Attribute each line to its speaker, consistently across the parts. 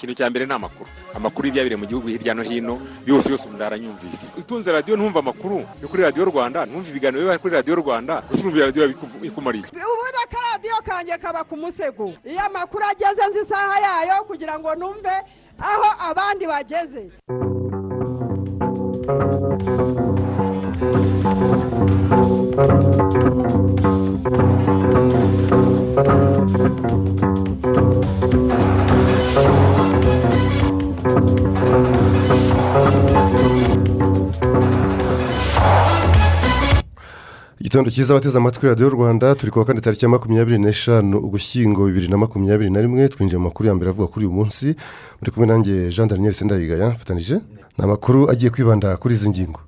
Speaker 1: ikintu cya mbere ni amakuru. Amakuru y'ibyabire mu gihugu hirya no hino yose yose umuntu aranyumvise utunze radiyo ntumva amakuru. Yo kuri radiyo rwanda ntumva ibiganiro biba kuri radiyo rwanda gusa urumva radiyo ikumariye
Speaker 2: ubundi akaradiyo kanjye kaba ku musego. Iyo amakuru ageze nzi isaha yayo kugira ngo numve aho abandi bageze.
Speaker 3: Igitondo cyiza abateze amatwi radiyo rwanda turi kuwa kane tariki ya makumyabiri n'eshanu ugushyingo bibiri na makumyabiri na rimwe twinjiye mu makuru ya mbere avuga kuri uyu munsi. Muri kumwe nanjye jean daniel sendayigaya mfatanyije ni amakuru agiye kwibanda kuri izi ngingo.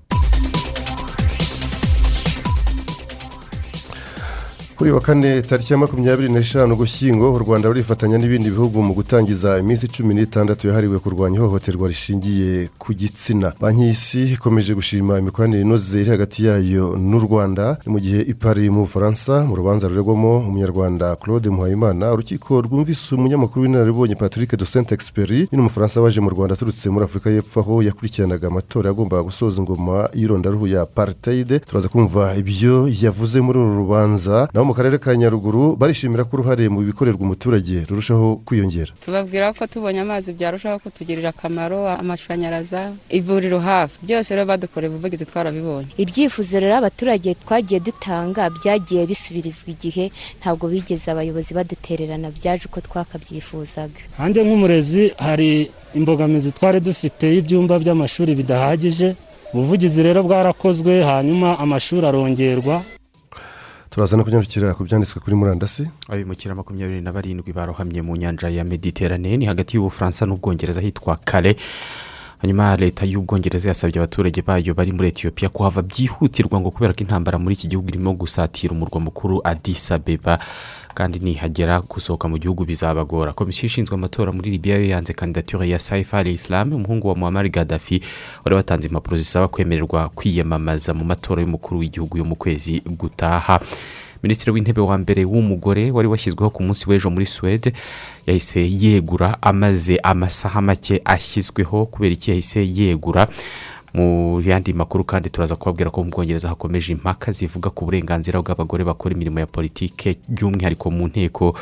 Speaker 3: Kuri wa kane tariki ya makumyabiri n'eshanu ugushyingo u rwanda rurifatanya n'ibindi bihugu mu gutangiza iminsi cumi n'itandatu yahariwe kurwanya ihohoterwa rishingiye ku gitsina. Banki y'isi ikomeje gushima imikoranire inoze iri hagati yayo n'u rwanda. Mu gihe ipari mu bufaransa mu rubanza ruregwamo umunyarwanda claude muhayimana urukiko rwumvise umunyamakuru w'inararibonye patrick de saint experi ni umufaransa waje mu rwanda aturutse muri afurika y'epfo aho yakurikiranaga amatora yagombaga gusoza ingoma y'irondaruhu ya apartheid. Turaza kumva ibyo yavuze muri uru rubanza. Naho mu karere ka nyaruguru barishimira ko uruhare mu bikorerwa umuturage rurushaho kwiyongera.
Speaker 4: Tubabwira ko tubonye amazi byarushaho kutugirira akamaro amashanyaraza ivuriro hafi. Byose rero badukoreye ubuvugizi twarabibonye.
Speaker 5: Ibyifuzo rero abaturage twagiye dutanga byagiye bisubirizwa igihe ntabwo bigeze abayobozi badutererana byaje uko twakabyifuzaga.
Speaker 6: Hanze nk'umurezi hari imbogamizi twari dufite y'ibyumba by'amashuri bidahagije. Ubuvugizi rero bwarakozwe hanyuma amashuri arongerwa.
Speaker 3: Turaza no kunyarukira ku byanditswe kuri murandasi.
Speaker 7: Abimukira makumyabiri na barindwi barohamye mu nyanja ya mediterane ni hagati y'ubufaransa n'ubwongereza hitwa kare hanyuma leta y'ubwongereza yasabye abaturage bayo bari muri etiyopiya kuhava byihutirwa ngo kubera ko intambara muri iki gihugu irimo gusatira umurwa mukuru adisabeba kandi nihagera gusohoka mu gihugu bizabagora. Komisiyo ishinzwe amatora muri libiya yo yanze kandidatire ya saifa al islam umuhungu wa muhammad gaddafi wari watanze impapuro zisaba kwemererwa kwiyamamaza mu matora y'umukuru w'igihugu yo mu kwezi gutaha. Minisitiri w'intebe wa mbere w'umugore wari washyizweho ku munsi w'ejo muri suwede yahise yegura amaze amasaha make ashyizweho kubera iki yahise yegura. Mu yandi makuru kandi turaza kubabwira ko mu bwongereza hakomeje impaka zivuga ku burenganzira bw'abagore bakora imirimo ya politike by'umwihariko mu nteko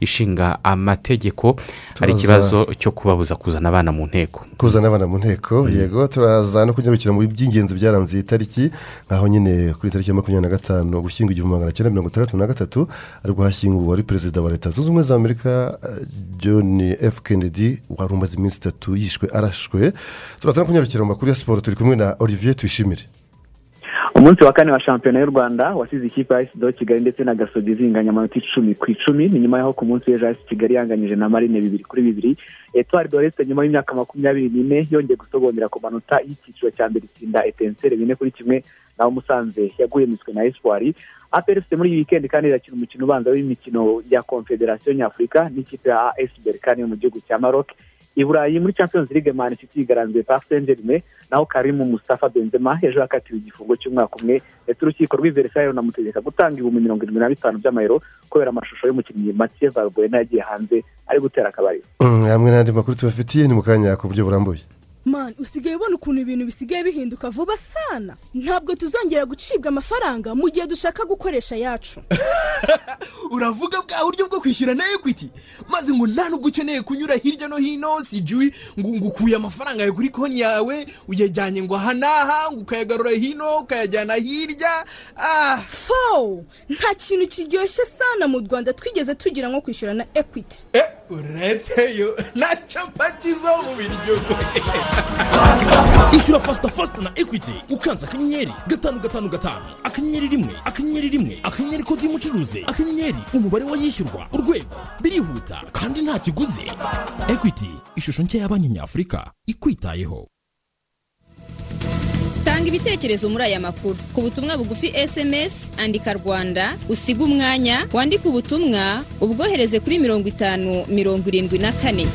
Speaker 7: ishinga amategeko hari ikibazo cyo kubabuza kuzana abana mu nteko.
Speaker 3: kuzana abana mu nteko yego turaza no kunyarukira mu by'ingenzi byaranze iyi tariki nk'aho nyine kuri tariki ya makumyabiri na gatanu gushyingo igihumbi magana cyenda mirongo itandatu na gatatu ari bwo hashyinguwe wari perezida wa leta. Zunze ubumwe za amerika john f. Kennedy wari umaze iminsi itatu yishwe arashwe. Turaza no kunyarukira mu makuru ya siporo turi kumwe na olivier tuyishimire.
Speaker 8: Umunsi wa kane wa shampiyona y'u rwanda wasize ikipe ya esido kigali ndetse na gasogi zinganya amanota icumi ku icumi ni nyuma y'aho ku munsi w'ejo hasi kigali yanganyije na marine bibiri kuri bibiri. Etuwari doreste nyuma y'imyaka makumyabiri n'ine yongeye gusogongera ku manota y'icyiciro cya mbere itsinda etenseri bine kuri kimwe naho musanze yaguye miswe na espoir. Aperefite muri iyi wikendi kandi irakina umukino ubanza w'imikino ya confederasiyo nyafurika n'ikipe ya as berikani yo mu gihugu cya maroc. I burayi muri champions league man city pa saint naho karimu mustafa benzema ejo yakatiwe igifungo cy'umwaka umwe ndetse urukiko rw'iveresayo runamutegeka gutanga ibihumbi mirongo irindwi na bitanu by'amayero kubera amashusho y'umukinnyi mathieu valbuena yagiye hanze ari gutera akabariro.
Speaker 3: Hamwe n'andi makuru tubafitiye ni mu kanya ku buryo burambuye.
Speaker 9: Mani usigaye ubona ukuntu ibintu bisigaye bihinduka vuba sana. Ntabwo tuzongera gucibwa amafaranga mu gihe dushaka gukoresha ayacu
Speaker 10: uravuga bwa buryo bwo kwishyura na ekwiti maze ngo nta nubwo ukeneye kunyura hirya no hino si ngo ukuye amafaranga yawe kuri konti yawe uyajyanye ngo aha n'aha ngo ukayagarura hino ukayajyana hirya.
Speaker 9: Fowu nta kintu kiryoshye sana mu rwanda twigeze tugira nko kwishyura na ekwiti
Speaker 10: uretse na capati zo mu biryo
Speaker 11: ishyura fasita fasita na ekwiti ukanze akanyenyeri gatanu gatanu gatanu akanyenyeri rimwe akanyenyeri rimwe akanyenyeri kode y'umucuruzi akanyenyeri umubare w'ayishyurwa urwego birihuta kandi nta kiguzi. Ekwiti ishusho nshya ya banki nyafurika ikwitayeho.
Speaker 12: Tanga ibitekerezo muri aya makuru. Ku butumwa bugufi sms andika rwanda usiga umwanya wandike ubutumwa ubwohereze kuri mirongo itanu mirongo irindwi na kane.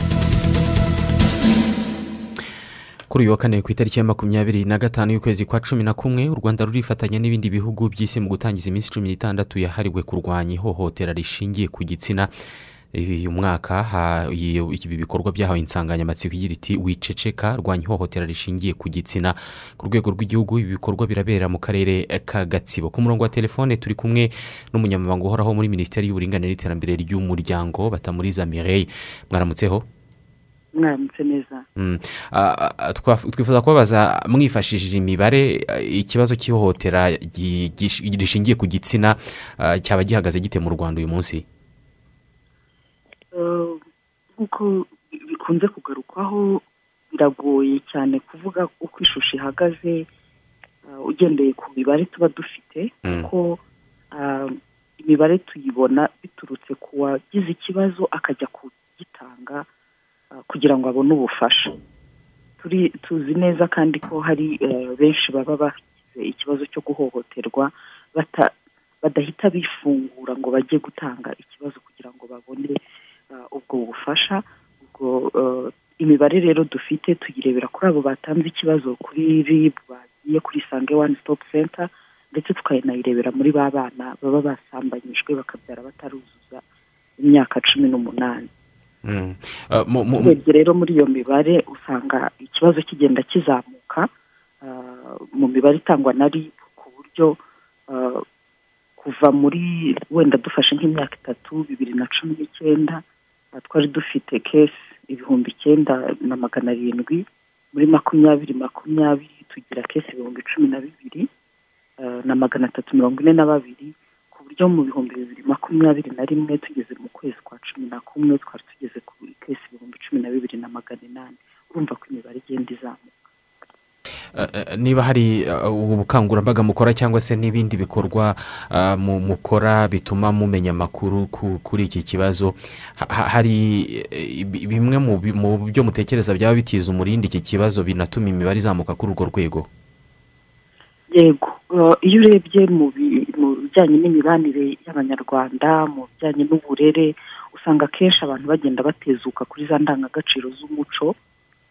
Speaker 7: Kuri uyu wa kane ku itariki ya makumyabiri na gatanu y'ukwezi kwa cumi na kumwe u rwanda rurifatanya n'ibindi bihugu by'isi mu gutangiza iminsi cumi n'itandatu yahariwe kurwanya ihohotera rishingiye ku gitsina. Uyu mwaka ibi bikorwa byahawe insanganyamatsiko igira iti wiceceka rwanya ihohotera rishingiye ku gitsina. Ku rwego rw'igihugu ibi bikorwa birabera mu karere ka gatsibo. Ku murongo wa telefone turi kumwe n'umunyamabanga uhoraho muri minisiteri y'uburinganire n'iterambere ry'umuryango batamuriza mireille. Mwaramutseho
Speaker 13: mwaramutse neza.
Speaker 7: Mm. Twifuza kubabaza mwifashishije imibare ikibazo cy'ihohotera rishingiye ku gitsina cyaba gihagaze gite mu rwanda uyu munsi?
Speaker 13: Nk'uko bikunze kugarukwaho biragoye cyane kuvuga uko ishusho ihagaze eh, ugendeye ku mibare tuba dufite kuko ah, imibare tuyibona biturutse ku wagize ikibazo akajya kugitanga kugira ngo abone ubufasha. Turi tuzi neza kandi ko hari eh, benshi baba bagize ikibazo cyo guhohoterwa badahita bifungura ngo bajye gutanga ikibazo kugira ngo babone ubwo bufasha ubwo eh, imibare rero dufite tuyirebera kuri abo batanze ikibazo kuri rib bagiye kuri isange wani sitopu senta ndetse tukanayirebera muri ba bana baba basambanyijwe bakabyara bataruzuza imyaka cumi n'umunani
Speaker 7: Mm. Ah, mu- mu-
Speaker 13: urebye rero muri iyo mibare usanga ikibazo kigenda kizamuka mu mibare itangwa na rib ku buryo kuva muri wenda dufashe nk'imyaka itatu bibiri na cumi n'icyenda twari dufite kesi ibihumbi icyenda na magana arindwi muri makumyabiri makumyabiri tugira kesi ibihumbi cumi na bibiri ah, na magana atatu mirongo ine na babiri ku buryo mu bihumbi bibiri makumyabiri na rimwe tugeze mu kwezi kwa cumi na kumwe twari tugeze kuri kesi ibihumbi cumi na bibiri na magana inani. Urumva ko imibare igenda izamuka.
Speaker 7: Niba hari ah, ubu bukangurambaga mukora cyangwa se n'ibindi bikorwa mu- mukora bituma mumenya amakuru ku- kuri iki kibazo Ha- ha- hari bi- bimwe mu byo mutekereza byaba bitiza umurindi iki kibazo binatuma imibare izamuka kuri urwo rwego?
Speaker 13: Yego eh, iyo urebye mu bijyanye n'imibanire y'abanyarwanda mu bijyanye n'uburere usanga akenshi abantu bagenda batezuka kuri za ndangagaciro z'umuco.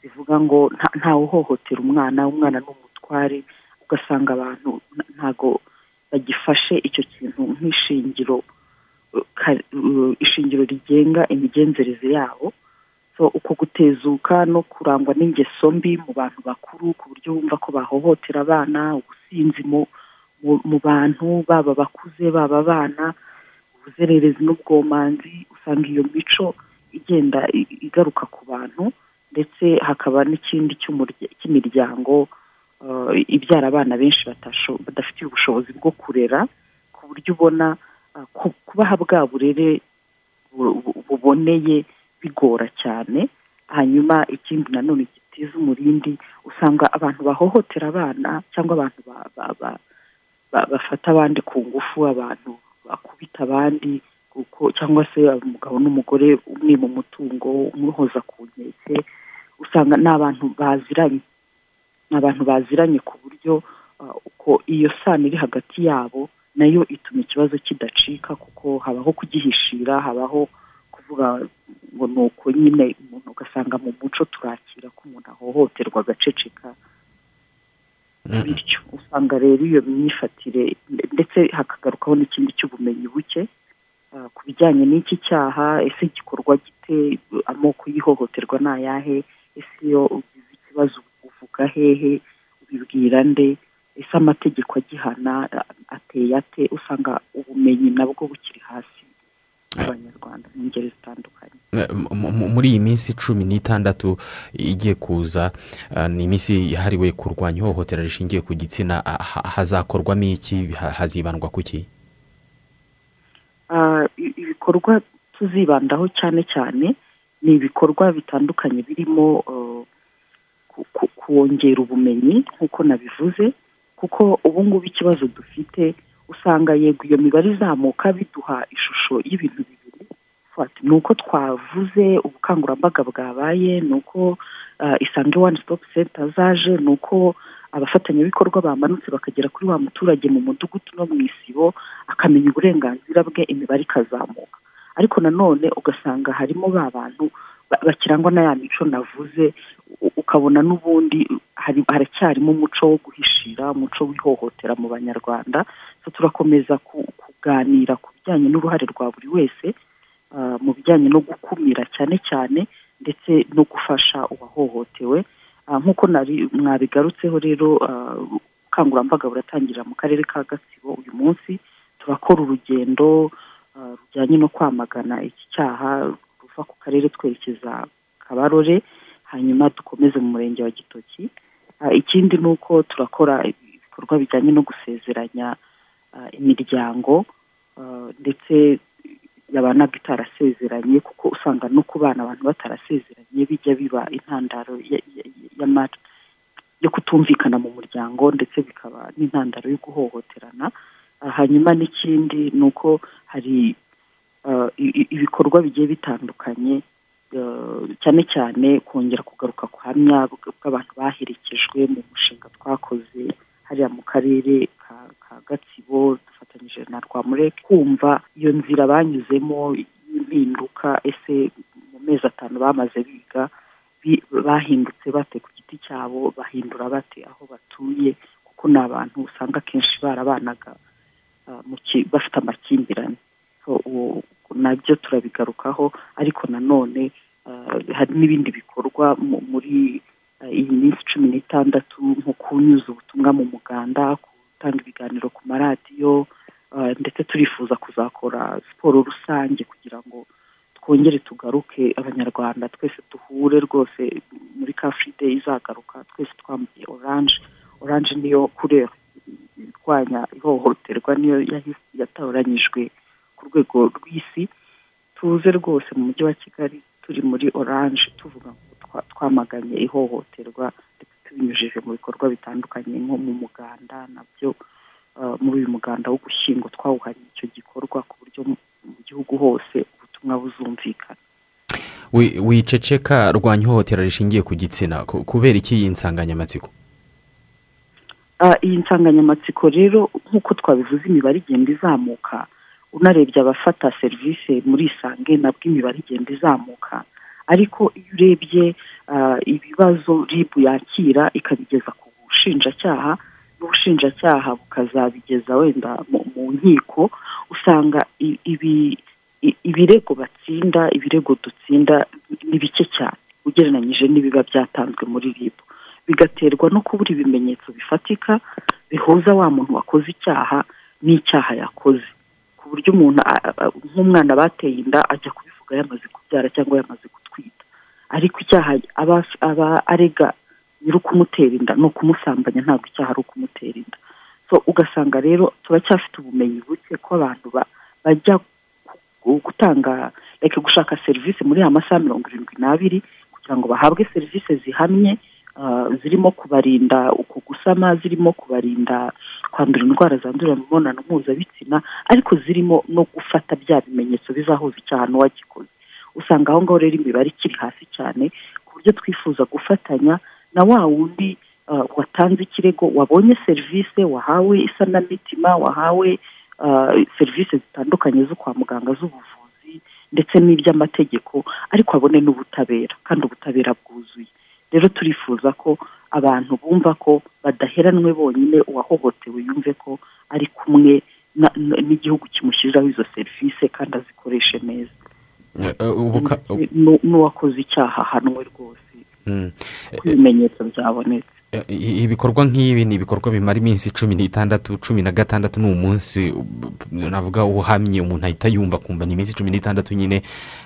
Speaker 13: Bivuga ngo nta- ntawe uhohotera umwana umwana ni umutware ugasanga abantu nta- ntago bagifashe icyo kintu nk'ishingiro ishingiro rigenga imigenzereze yabo. Uko gutezuka no kurangwa n'ingeso mbi mu bantu bakuru ku buryo bumva ko bahohotera abana ubusinzi mu bantu baba bakuze baba abana ubuzererezi n'ubwomanzi usanga iyo mico igenda igaruka ku bantu. Ndetse hakaba n'ikindi cy'imiryango eh, ibyara abana benshi badafitiye ubushobozi bwo kurera ku buryo ubona ku- kubaha bwa burere bu- bu- buboneye bigora cyane. Hanyuma ikindi nanone gitiza umurindi usanga abantu bahohotera abana cyangwa abantu ba- ba- ba- ba- bafata abandi ku ngufu abantu bakubita abandi cyangwa se umugabo n'umugore umwima umutungo umuhoza ku nkeke usanga ni abantu baziranye. Ni abantu baziranye ku buryo ah, uko iyo sano iri hagati yabo na yo ituma ikibazo kidacika kuko habaho kugihishira habaho kuvuga ngo ni uko nyine umuntu ugasanga mu muco turakira ko umuntu ahohoterwa agaceceka. Bityo usanga rero iyo myifatire ndetse hakagarukaho n'ikindi cy'ubumenyi buke ah, ku bijyanye n'iki cyaha ese gikorwa gite amoko y'ihohoterwa ni ayahe ese iyo ugize ikibazo uvuga hehe ubibwira nde? Ese amategeko agihana ateye ate? Usanga ubumenyi nabwo bukiri hasi abanyarwanda mu ngeri zitandukanye.
Speaker 7: Eh, mu- mu- muri iyi minsi cumi n'itandatu igiye kuza ah, ni iminsi yahariwe kurwanya ihohotera rishingiye ku gitsina. Ah, ha- hazakorwamo iki? Ha- hazibandwa ku ki
Speaker 13: Ah, ibikorwa tuzibandaho cyane cyane ni ibikorwa bitandukanye birimo ku- kongera ubumenyi nk'uko nabivuze kuko ubu ngubu ikibazo dufite usanga yego iyo mibare izamuka biduha ishusho y'ibintu bibiri. Ni uko twavuze ubukangurambaga bwabaye ni uko ah, isange wani sitopu senta zaje ni uko abafatanyabikorwa bamanutse bakagera kuri wa muturage mu mudugudu no mu isibo akamenya uburenganzira bwe imibare ikazamuka. Ariko nanone ugasanga harimo ba bantu ba- bakirangwa na ya mico navuze ukabona n'ubundi haracyarimo umuco wo guhishira umuco w'ihohotera mu banyarwanda. Turakomeza ku- kuganira ku bijyanye n'uruhare rwa buri wese ah, mu bijyanye no gukumira cyane cyane ndetse no gufasha uwahohotewe. Ah, nk'uko mwabigarutseho rero ah, ubukangurambaga buratangira mu karere ka gatsibo uyu munsi turakora urugendo rujyanye no kwamagana iki cyaha ruva ku karere twerekeza kabarore hanyuma dukomeze mu murenge wa gitoki. Ah, ikindi ni uko turakora ibikorwa bijyanye no gusezeranya ah, imiryango ah, ndetse yabanaga itarasezeranye kuko usanga no ku bana abantu batarasezeranye bijya biba intandaro yo kutumvikana mu muryango ndetse bikaba n'intandaro yo guhohoterana. Hanyuma n'ikindi ni uko hari i- ibikorwa bigiye bitandukanye ah, cyane cyane kongera kugaruka ku buhamya bw- bw'abantu baherekejwe mu mushinga twakoze hariya mu karere ka, gatsibo dufatanyije na rwamure kumva iyo nzira banyuzemo y'impinduka ese mu mezi atanu bamaze biga bi- bahindutse bate ku giti cyabo bahindura bate aho batuye kuko ni abantu usanga akenshi barabanaga. Bafite amakimbirane. Nabyo turabigarukaho ariko nanone ah, hari n'ibindi bikorwa mu- muri ah, iyi minsi cumi n'itandatu nko kunyuza ubutumwa mu muganda gutanga ibiganiro ku maradiyo ndetse turifuza kuzakora siporo rusange kugira ngo twongere tugaruke abanyarwanda twese duhure rwose muri ka izagaruka twese twambaye oranje oranje niyo kurera. Irwanya ihohoterwa niyo yatoranyijwe ku rwego rw'isi. Tuze rwose mu mujyi wa kigali turi muri oranje tuvuga ngo twa- twamaganye ihohoterwa ndetse tubinyujije mu bikorwa bitandukanye nko mu muganda na byo ah, muri uyu muganda w'ugushyingo twawuhariye icyo gikorwa ku buryo mu gihugu hose ubutumwa buzumvikana.
Speaker 7: Wi- wiceceka rwanya ihohotera rishingiye ku gitsina. Ku- kubera iki iyi nsanganyamatsiko?
Speaker 13: Iyi nsanganyamatsiko rero nk'uko twabivuze imibare igenda izamuka. Unarebye abafata serivisi muri isange nabwo imibare igenda izamuka. Ariko iyo urebye ah, ibibazo ribu yakira ikabigeza ku bushinjacyaha n'ubushinjacyaha bukazabigeza wenda mu, nkiko usanga ibirego batsinda ibirego dutsinda ni bike cyane ugereranyije n'ibiba byatanzwe muri rib. Bigaterwa no kubura ibimenyetso bifatika bihuza wa muntu wakoze icyaha n'icyaha yakoze. Ku buryo umuntu nk'umwana bateye inda ajya kubivuga yamaze kubyara cyangwa yamaze gutwita ariko icyaha aba arega nyiri ukumutera inda ni ukumusambanya ntabwo icyaha ari ukumutera inda. So ugasanga rero turacyafite ubumenyi buke ko abantu ba- bajya gu- gutanga gushaka serivisi muri ya masaha mirongo irindwi n'abiri kugira ngo bahabwe serivisi zihamye zirimo kubarinda uku gusama zirimo kubarinda kwandura indwara zandurira mu mibonano mpuzabitsina ariko zirimo no gufata bya bimenyetso bizahuza icyaha n'uwagikoze usanga aho ngaho rero imibare ikiri hasi cyane ku buryo twifuza gufatanya na wa wundi ah, watanze ikirego wabonye serivisi wahawe isanamitima wahawe ah, serivisi zitandukanye zo kwa muganga z'ubuvuzi ndetse n'iby'amategeko ariko abone n'ubutabera kandi ubutabera bwuzuye. Rero turifuza ko abantu bumva ko badaheranwe bonyine uwahohotewe yumve ko ari kumwe n'igihugu kimushyiriraho izo serivisi kandi azikoreshe neza
Speaker 7: Eh, eh,
Speaker 13: n'uwakoze icyaha ahanwe rwose
Speaker 7: Mm.
Speaker 13: ibimenyetso byabonetse
Speaker 7: Eh, ibikorwa nk'ibi ni ibikorwa bimara iminsi cumi n'itandatu cumi na gatandatu ni umunsi navuga uhamye umuntu ahita yumva akumva ni iminsi cumi n'itandatu nyine.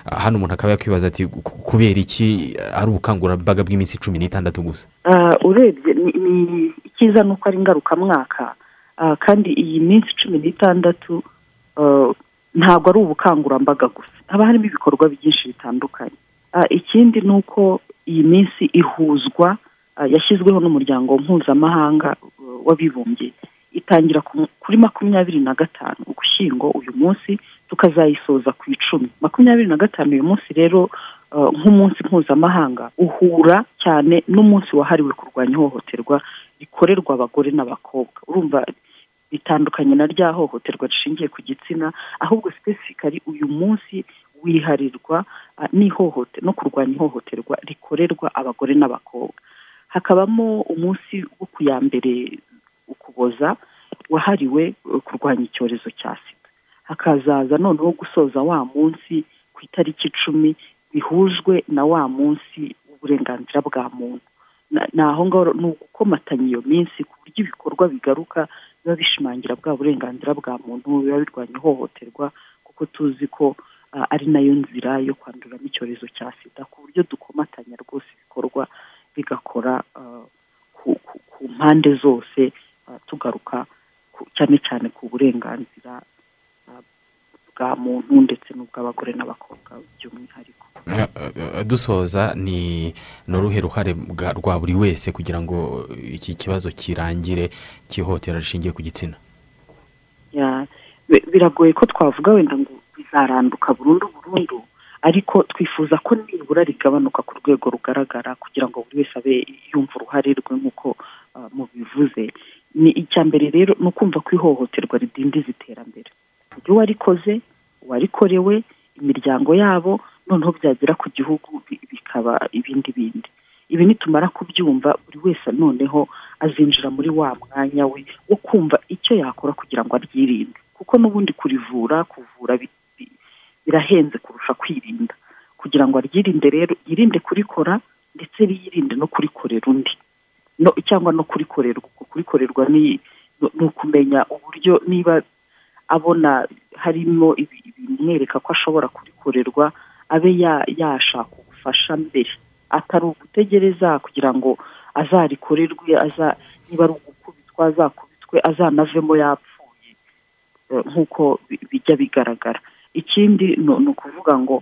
Speaker 7: Ah, hano umuntu akaba yakwibaza ati "Ku- kubera iki ari ubukangurambaga bw'iminsi cumi n'itandatu gusa?
Speaker 13: Ah, urebye ni icyiza ni uko ari ngarukamwaka. Ah, kandi iyi minsi cumi n'itandatu ntabwo ari ubukangurambaga gusa. Haba harimo ibikorwa byinshi bitandukanye. Ikindi ni uko iyi minsi ihuzwa yashyizweho n'umuryango mpuzamahanga uh, w'abibumbye. Itangira ku- kuri makumyabiri na gatanu ugushyingo uyu munsi tukazayisoza ku icumi. Makumyabiri na gatanu uyu munsi rero uh, nk'umunsi mpuzamahanga uhura cyane n'umunsi wahariwe kurwanya ihohoterwa rikorerwa abagore n'abakobwa. Urumva bitandukanye na rya hohoterwa rishingiye ku gitsina ahubwo specifically uyu munsi wiharirwa n'ihohote no kurwanya ihohoterwa rikorerwa abagore n'abakobwa. Hakabamo umunsi wo ku ya mbere ukuboza wahariwe kurwanya icyorezo cya sida. Hakazaza noneho gusoza wa munsi ku itariki icumi bihujwe na wa munsi w'uburenganzira bwa muntu. Ni aho ngaho ni ugukomatanya iyo minsi ku buryo ibikorwa bigaruka biba bishimangira bwa burenganzira bwa muntu biba birwanya ihohoterwa kuko tuzi ko ari na yo nzira yo kwanduramo icyorezo cya sida ku buryo dukomatanya rwose ibikorwa bigakora ah, ku, mpande zose ah, tugaruka cyane cyane ku burenganzira ah, bwa muntu ndetse n'ubw'abagore n'abakobwa by'umwihariko.
Speaker 7: Dusoza ni ni uruhe ruhare rwa buri wese kugira ngo iki kibazo kirangire cy'ihohotera rishingiye ku gitsina?
Speaker 13: Biragoye ko twavuga wenda ngo bizaranduka burundu burundu ariko twifuza ko nibura rigabanuka ku rwego rugaragara kugira ngo buri wese abe yumva uruhare rwe nk'uko ah, mubivuze. Ni icya mbere rero ni ukumva ko ihohoterwa ridindiza iterambere. Ibyo warikoze uwarikorewe imiryango yabo noneho byagera ku gihugu bi- bikaba ibindi bindi. Ibi nitumara kubyumva buri wese noneho azinjira muri wa mwanya we wo kumva icyo yakora kugira ngo aryirinde kuko n'ubundi kurivura kuvura birahenze kurusha kwirinda. Kugira ngo aryirinde rero yirinde kurikora ndetse yirinde no kurikorera undi. Cyangwa no kurikorerwa kurikorerwa ni ukumenya uburyo niba abona harimo ibi- ibimwereka ko ashobora kurikorerwa abe ya- yashaka ubufasha mbere. Atari ugutegereza kugira ngo azarikorerwe aza niba ari ugukubitwa azakubitwe azanavemo yapfuye eh, nk'uko bi- bijya bigaragara. Ikindi ni ukuvuga ngo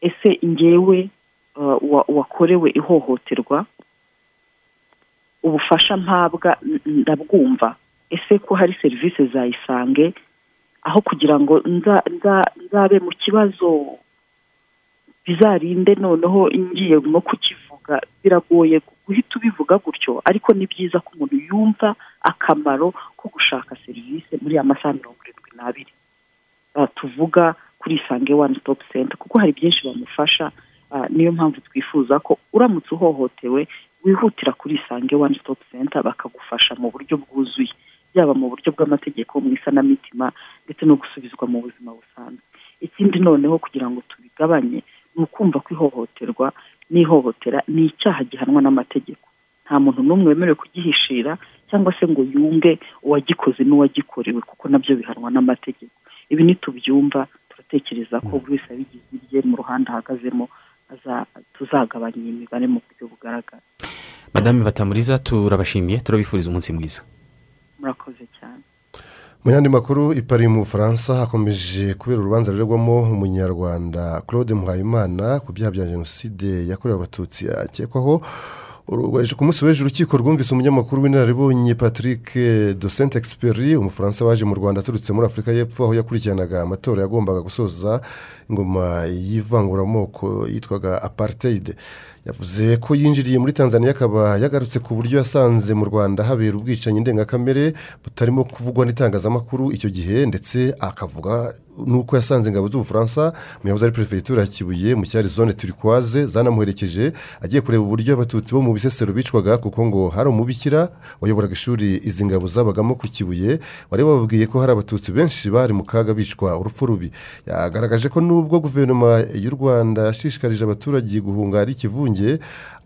Speaker 13: ese ngewe wa- wakorewe ihohoterwa? Ubufasha mpabwa ndabwumva. Ese ko hari serivisi zayisange aho kugira ngo nza- nza- nzabe mu kibazo bizarinde noneho ngiye no kukivuga. Biragoye guhita ubivuga gutyo. Ariko ni byiza ko umuntu yumva akamaro ko gushaka serivisi muri ya masaha mirongo irindwi n'abiri. Tuvuga kuri isange wani sitopu senta kuko hari byinshi bamufasha Ah, niyo mpamvu twifuza ko uramutse uhohotewe wihutira kuri isange wani sitopu senta bakagufasha mu buryo bwuzuye. Byaba mu buryo bw'amategeko mu isanamitima ndetse no gusubizwa mu buzima busanzwe. Ikindi noneho kugira ngo tubigabanye ni ukumva ko ihohoterwa n'ihohotera ni icyaha gihanwa n'amategeko. Nta muntu n'umwe wemerewe kugihishira cyangwa se ngo yunge uwagikoze n'uwagikorewe kuko na byo bihanwa n'amategeko. Ibi nitubyumva turatekereza ko buri wese abigize ibye mu ruhande ahagazemo tuzagabanya iyi mibare mu buryo bugaragara.
Speaker 7: Madame batamuriza turabashimiye turabifuriza umunsi mwiza.
Speaker 13: Murakoze cyane.
Speaker 3: Mu yandi makuru i Paris mu bufaransa hakomeje kubera urubanza ruregwamo umunyarwanda claude muhayimana ku byaha bya jenoside yakorewe abatutsi akekwaho ku munsi w'ejo urukiko rwumvise umunyamakuru w'inararibonye patrick de saint experi umufaransa waje mu rwanda aturutse muri afurika y'epfo aho yakurikiranaga amatora yagombaga gusoza ingoma y'ivanguramoko yitwaga apartheid. Yavuze ko yinjiriye muri tanzania akaba yagarutse ku buryo yasanze mu rwanda habera ubwicanyi ndengakamere butarimo kuvugwa n'itangazamakuru icyo gihe ndetse akavuga nuko yasanze ingabo z'ubufaransa mu yahoze ari perefegitura ya kibuye mu cyari zone turikwaze zanamuherekeje agiye kureba uburyo abatutsi bo mu bisesero bicwaga kuko ngo hari umubikira wayoboraga ishuri izi ngabo zabagamo ku kibuye wari wababwiye ko hari abatutsi benshi bari mu kaga bicwa urupfu rubi. Yagaragaje ko nubwo guverinoma y'u rwanda yashishikarije abaturage guhunga ari ikivunge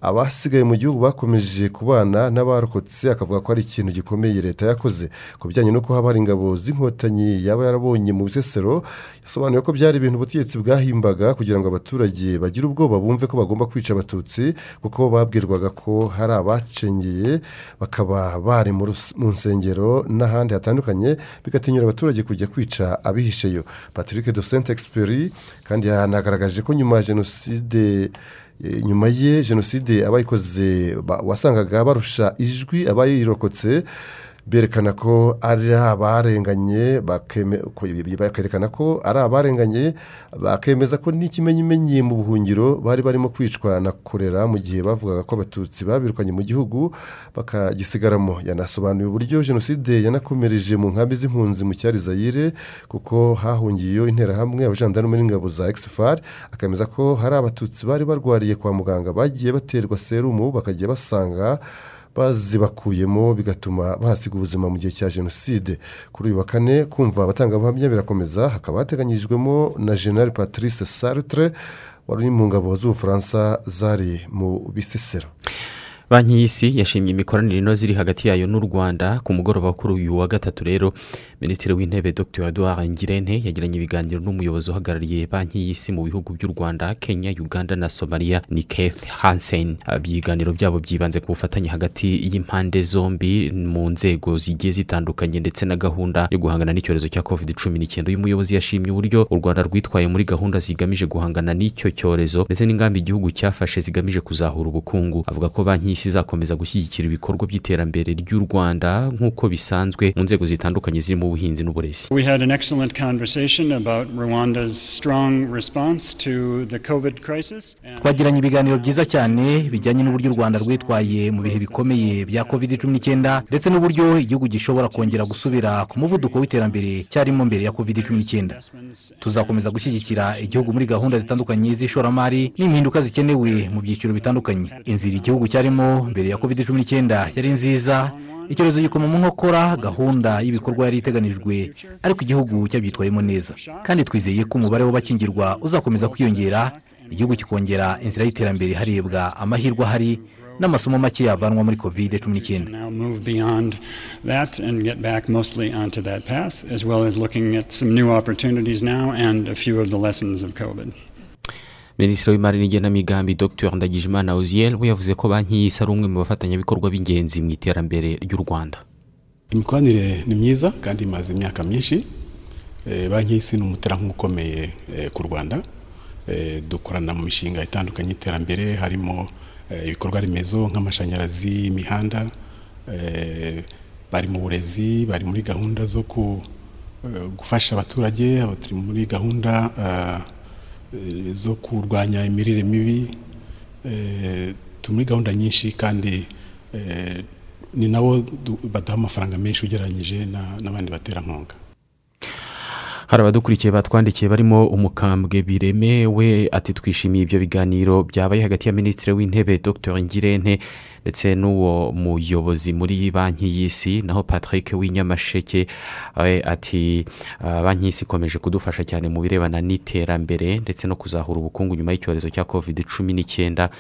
Speaker 3: abasigaye mu gihugu bakomeje kubana n'abarokotse akavuga ko ari ikintu gikomeye leta yakoze. Ku bijyanye no kuba hari ingabo z'inkotanyi yaba yarabonye mu bisesero yasobanuye ko byari ibintu ubutegetsi bwahimbaga kugira ngo abaturage bagire ubwoba bumve ko bagomba kwica abatutsi kuko babwirwaga ko hari abacengeye bakaba bari mu nsengero n'ahandi hatandukanye bigatinyura abaturage kujya kwica abihisheyo. Patrick de saint experi kandi yanagaragaje ko nyuma ya jenoside nyuma ye jenoside abayikoze ba- wasangaga barusha ijwi abayirokotse berekana ko ari abarenganye bakerekana ko ari abarenganye bakemeza ko n'ikimenyimenyi mu buhungiro bari barimo kwicwa na korera mu gihe bavugaga ko abatutsi babirukanye mu gihugu bakagisigaramo. Yanasobanuye uburyo jenoside yanakomereje mu nkambi z'impunzi mu cyari zayire kuko hahungiyeyo interahamwe abajandarume n'ingabo za exfar akemeza ko hari abatutsi bari barwariye kwa muganga bagiye baterwa serumu bakajya basanga bazibakuyemo bigatuma bahasiga ubuzima mu gihe cya jenoside. Kuri uyu wa kane kumva abatangabuhamya birakomeza hakaba hateganyijwemo na general patrice sartre wari mu ngabo z'ubufaransa zari mu bisesero.
Speaker 7: Banki y'isi yashimye imikoranire inoze iri hagati yayo n'u rwanda ku mugoroba kuri uyu wa gatatu rero. Minisitiri w'intebe dr. Edouard ngirente yagiranye ibiganiro n'umuyobozi uhagarariye banki y'isi mu bihugu by'u rwanda kenya uganda na somalia ni keith hansen. Ibiganiro byabo byibanze ku bufatanye hagati y'impande zombi mu nzego zigiye zitandukanye ndetse na gahunda yo guhangana n'icyorezo cya covid cumi n'icyenda. Uyu muyobozi yashimye uburyo u rwanda rwitwaye muri gahunda zigamije guhangana n'icyo cyorezo ndetse n'ingamba igihugu cyafashe zigamije kuzahura ubukungu. Avuga ko banki y'isi izakomeza gushyigikira ibikorwa by'iterambere ry'u rwanda nk'uko bisanzwe mu nzego zitandukanye zirimo ubuhinzi n'uburezi
Speaker 14: We had an excellent conversation about Rwanda's strong response to the COVID crisis.
Speaker 15: twagiranye ibiganiro byiza cyane bijyanye n'uburyo u rwanda rwitwaye mu bihe bikomeye bya covid cumi n'icyenda ndetse n'uburyo igihugu gishobora kongera gusubira ku muvuduko w'iterambere cyarimo mbere ya covid cumi n'icyenda tuzakomeza gushyigikira igihugu muri gahunda zitandukanye z'ishoramari n'impinduka zikenewe mu byiciro bitandukanye inzira igihugu cyarimo mbere ya covid cumi n'icyenda yari nziza. Icyorezo gikoma mu nkokora gahunda y'ibikorwa yari iteganijwe ariko igihugu cyabyitwayemo neza. Kandi twizeye ko umubare w'abakingirwa uzakomeza kwiyongera igihugu kikongera inzira y'iterambere harebwa amahirwe ahari n'amasomo make yavanwa muri covid cumi n'icyenda.
Speaker 14: Well as looking at some new opportunities now and a few of the lessons of COVID.
Speaker 7: Minisitiri w'imari n'igenamigambi dr. Ndagijimana uziel we yavuze ko banki y'isi ari umwe mu bafatanyabikorwa b'ingenzi mu iterambere ry'u rwanda.
Speaker 16: Imikoranire ni myiza kandi imaze imyaka myinshi. Eh, banki y'isi ni umuterankunga ukomeye eh, ku rwanda. Eh, dukorana mu mishinga itandukanye y'iterambere harimo ibikorwa remezo nk'amashanyarazi imihanda bari mu burezi bari muri gahunda zo gufasha abaturage aba turi muri gahunda ah, zo kurwanya imirire mibi Eh, muri gahunda nyinshi kandi eh, ni nabo baduha amafaranga menshi ugereranyije na- n'abandi baterankunga
Speaker 7: hari abadukurikiye batwandikiye barimo umukambwe biremewe ati twishimiye ibyo biganiro byabaye hagati ya minisitiri w'intebe dr. Ngirente ndetse n'uwo muyobozi muri banki y'isi naho patrick w'inyamasheke ati "Ah, banki y'isi ikomeje kudufasha cyane mu birebana n'iterambere ndetse no kuzahura ubukungu nyuma y'icyorezo cya covid cumi n'icyenda.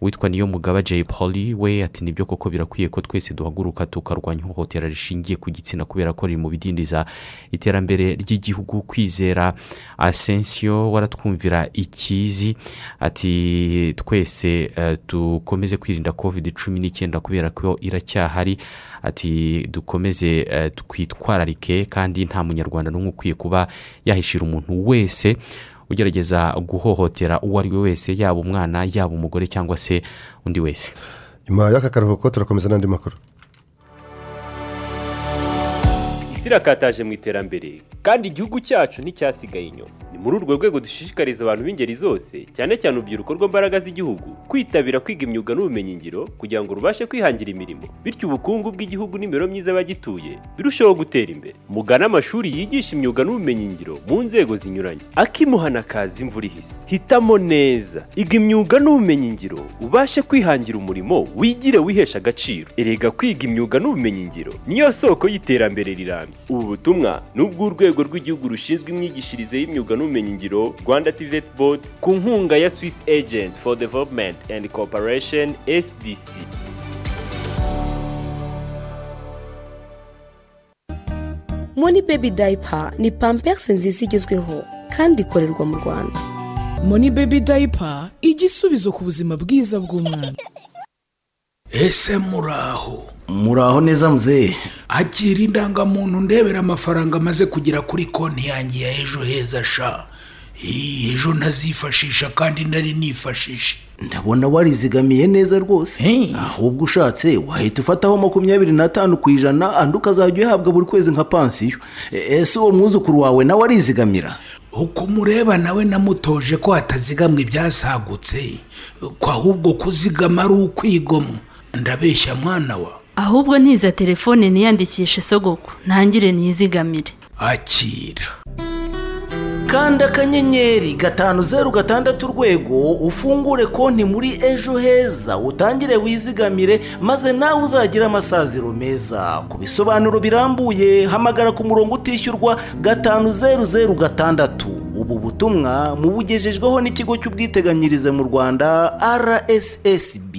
Speaker 7: Witwa niyo mugaba jay polly we ati ni byo koko birakwiye ko twese duhaguruka tukarwanya ihohotera rishingiye ku gitsina kubera ko riri mu bidindiza iterambere ry'igihugu kwizera asensiyo waratwumvira ikizi ati twese eh, dukomeze kwirinda covid cumi n'icyenda kubera ko iracyahari. Ati dukomeze eh, twitwararike kandi nta munyarwanda n'umwe ukwiye kuba yahishira umuntu wese. Ugerageza guhohotera uwo ari we wese yaba umwana yaba umugore cyangwa se undi wese.
Speaker 3: Nyuma y'aka karuhuko turakomeza n'andi makuru.
Speaker 17: Isi irakataje mu iterambere. Kandi igihugu cyacu nticyasigaye inyuma. Ni muri urwo rwego dushishikariza abantu b'ingeri zose cyane cyane urubyiruko rw'imbaraga z'igihugu kwitabira kwiga imyuga n'ubumenyingiro kugira ngo rubashe kwihangira imirimo. Bityo ubukungu bw'igihugu n'imibereho myiza y'abagituye birusheho gutera imbere. Mugane amashuri yigisha imyuga n'ubumenyingiro mu nzego zinyuranye. Akimuhana kaza imvura ihise. Hitamo neza. Iga imyuga n'ubumenyingiro ubashe kwihangira umurimo wigire wihesha agaciro. Erega kwiga imyuga n'ubumenyingiro niyo soko y'iterambere rirambye. Ubu butumwa ni ubw'urwego rw'igihugu rushinzwe imyigishirize y'imyuga n'ubumenyingiro rwanda tivet board ku nkunga ya swiss agent for development and cooperation sdc
Speaker 18: moni bebi dayipa ni pampegisi nziza igezweho kandi ikorerwa mu rwanda.
Speaker 19: Moni bebi dayipa igisubizo ku buzima bwiza bw'umwana.
Speaker 20: Ese muraho.
Speaker 21: Muraho neza muzehe
Speaker 20: akira indangamuntu ndebera amafaranga amaze kugera kuri konti yanjye ya ejo heza sha. Ejo ntazifashisha kandi nari nifashishe.
Speaker 21: Ndabona warizigamiye neza rwose. Ahubwo ushatse wahita ufataho makumyabiri n'atanu ku ijana andi ukazajya uyahabwa buri kwezi nka pansiyo E- ese uwo mwuzukuru wawe nawe arizigamira?
Speaker 20: Uko umureba nawe namutoje ko hatazigamwa ibyasagutse. Ko ahubwo kuzigama ari ukwigomwa. Ndabeshya mwana wa.
Speaker 22: Ahubwo ntiza telefone niyandikishe sogoko ntangire niyizigamire
Speaker 20: akira.
Speaker 23: Kanda akanyenyeri gatanu zeru gatandatu urwego ufungure konti muri ejo heza utangire wizigamire maze nawe uzagire amasaziro meza. Ku bisobanuro birambuye hamagara ku murongo utishyurwa gatanu zeru zeru gatandatu. Ubu butumwa mubugejejweho n'ikigo cy'ubwiteganyirize mu rwanda rssb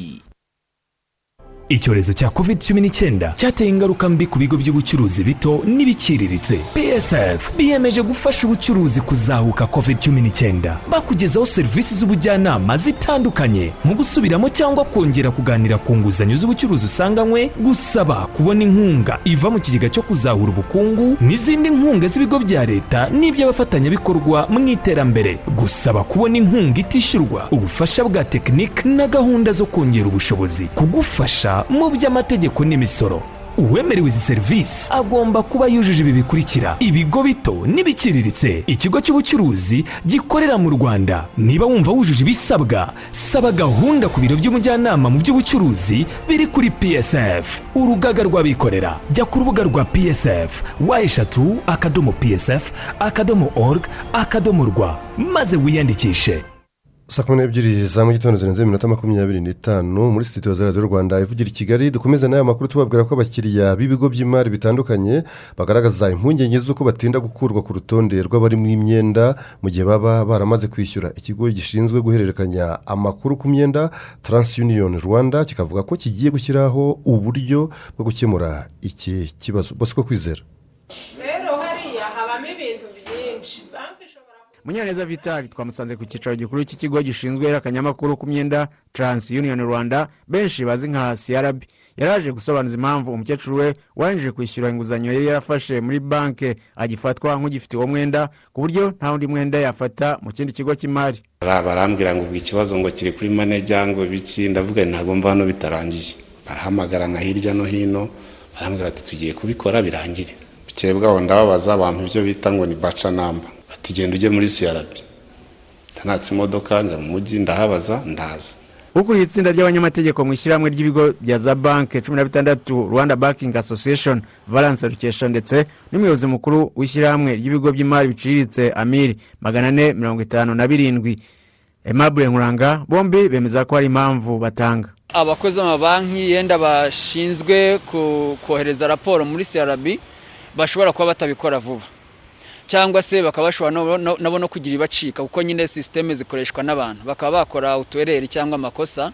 Speaker 24: icyorezo cya covid cumi n'icyenda cyateye ingaruka mbi ku bigo by'ubucuruzi bito n'ibiciriritse. Psf biyemeje gufasha ubucuruzi kuzahuka covid cumi n'icyenda bakugezaho serivisi z'ubujyanama zitandukanye nko gusubiramo cyangwa kongera kuganira ku nguzanyo z'ubucuruzi usanganywe gusaba kubona inkunga. Iva mu kigega cyo kuzahura ubukungu n'izindi nkunga z'ibigo bya leta n'iby'abafatanyabikorwa mu iterambere. Gusaba kubona inkunga itishyurwa ubufasha bwa tekinike na gahunda zo kongera ubushobozi. Kugufasha mu by'amategeko n'imisoro. Uwemerewe izi serivisi agomba kuba yujuje ibi bikurikira. Ibigo bito n'ibiciriritse. Ikigo cy'ubucuruzi gikorera mu rwanda. Niba wumva wujuje ibisabwa saba gahunda ku biro by'umujyanama mu by'ubucuruzi biri kuri psf urugaga rw'abikorera. Jya ku rubuga rwa psf wa eshatu akadomo psf akadomo org akadomo rwa. Maze wiyandikishe.
Speaker 3: Saa kumi n'ebyiri za mu gitondo zirenze iminota makumyabiri n'itanu muri sitidiyo za radiyo rwanda ivugira i kigali. Dukomeze n'aya makuru tubabwira ko abakiriya b'ibigo by'imari bitandukanye bagaragaza impungenge z'uko batinda gukurwa ku rutonde rw'abari mu imyenda mu gihe baba baramaze kwishyura. Ikigo gishinzwe guhererekanya amakuru ku myenda taransi yuniyoni rwanda kikavuga ko kigiye gushyiraho uburyo bwo gukemura iki kibazo. Bose ko kwizera
Speaker 25: rero hariya habamo ibintu byinshi
Speaker 26: munyaneza vitali twamusanze ku cyicaro gikuru cy'ikigo gishinzwe ihererekanyamakuru ku myenda taransi yuniyoni rwanda benshi bazi nka crb yaraje gusobanuza impamvu umukecuru we warangije kwishyura inguzanyo yari yarafashe muri banki agifatwa nk'ugifite uwo mwenda ku buryo nta wundi mwenda yafata mu kindi kigo cy'imari.
Speaker 27: Barambwira ngo ubwo ikibazo ngo kiri kuri manejya ngo biki? Ndavuga ntabwo mva hano bitarangiye barahamagarana hirya no hino barambwira ati tugiye kubikora birangire. Bukeye bwaho ndababaza abantu ibyo bita ngo ni baca namba bati genda ujye muri siyarabi ntanatse imodoka njya mu mujyi ndahabaza ndaza.
Speaker 26: Ukuriye itsinda ry'abanyamategeko mu ishyirahamwe ry'ibigo bya za banki cumi na bitandatu rwanda banking association valence rukesha ndetse n'umuyobozi mukuru w'ishyirahamwe ry'ibigo by'imari biciriritse amiri magana ane mirongo itanu na birindwi. Aimable nkuranga bombi bemeza ko hari impamvu batanga.
Speaker 28: Abakozi b'amabanki yenda bashinzwe kohereza raporo muri crb bashobora kuba batabikora vuba. Cyangwa se bakaba bashobora nabo no kugira ibacika kuko nyine sisiteme zikoreshwa n'abantu. Bakaba bakora utuereri cyangwa amakosa.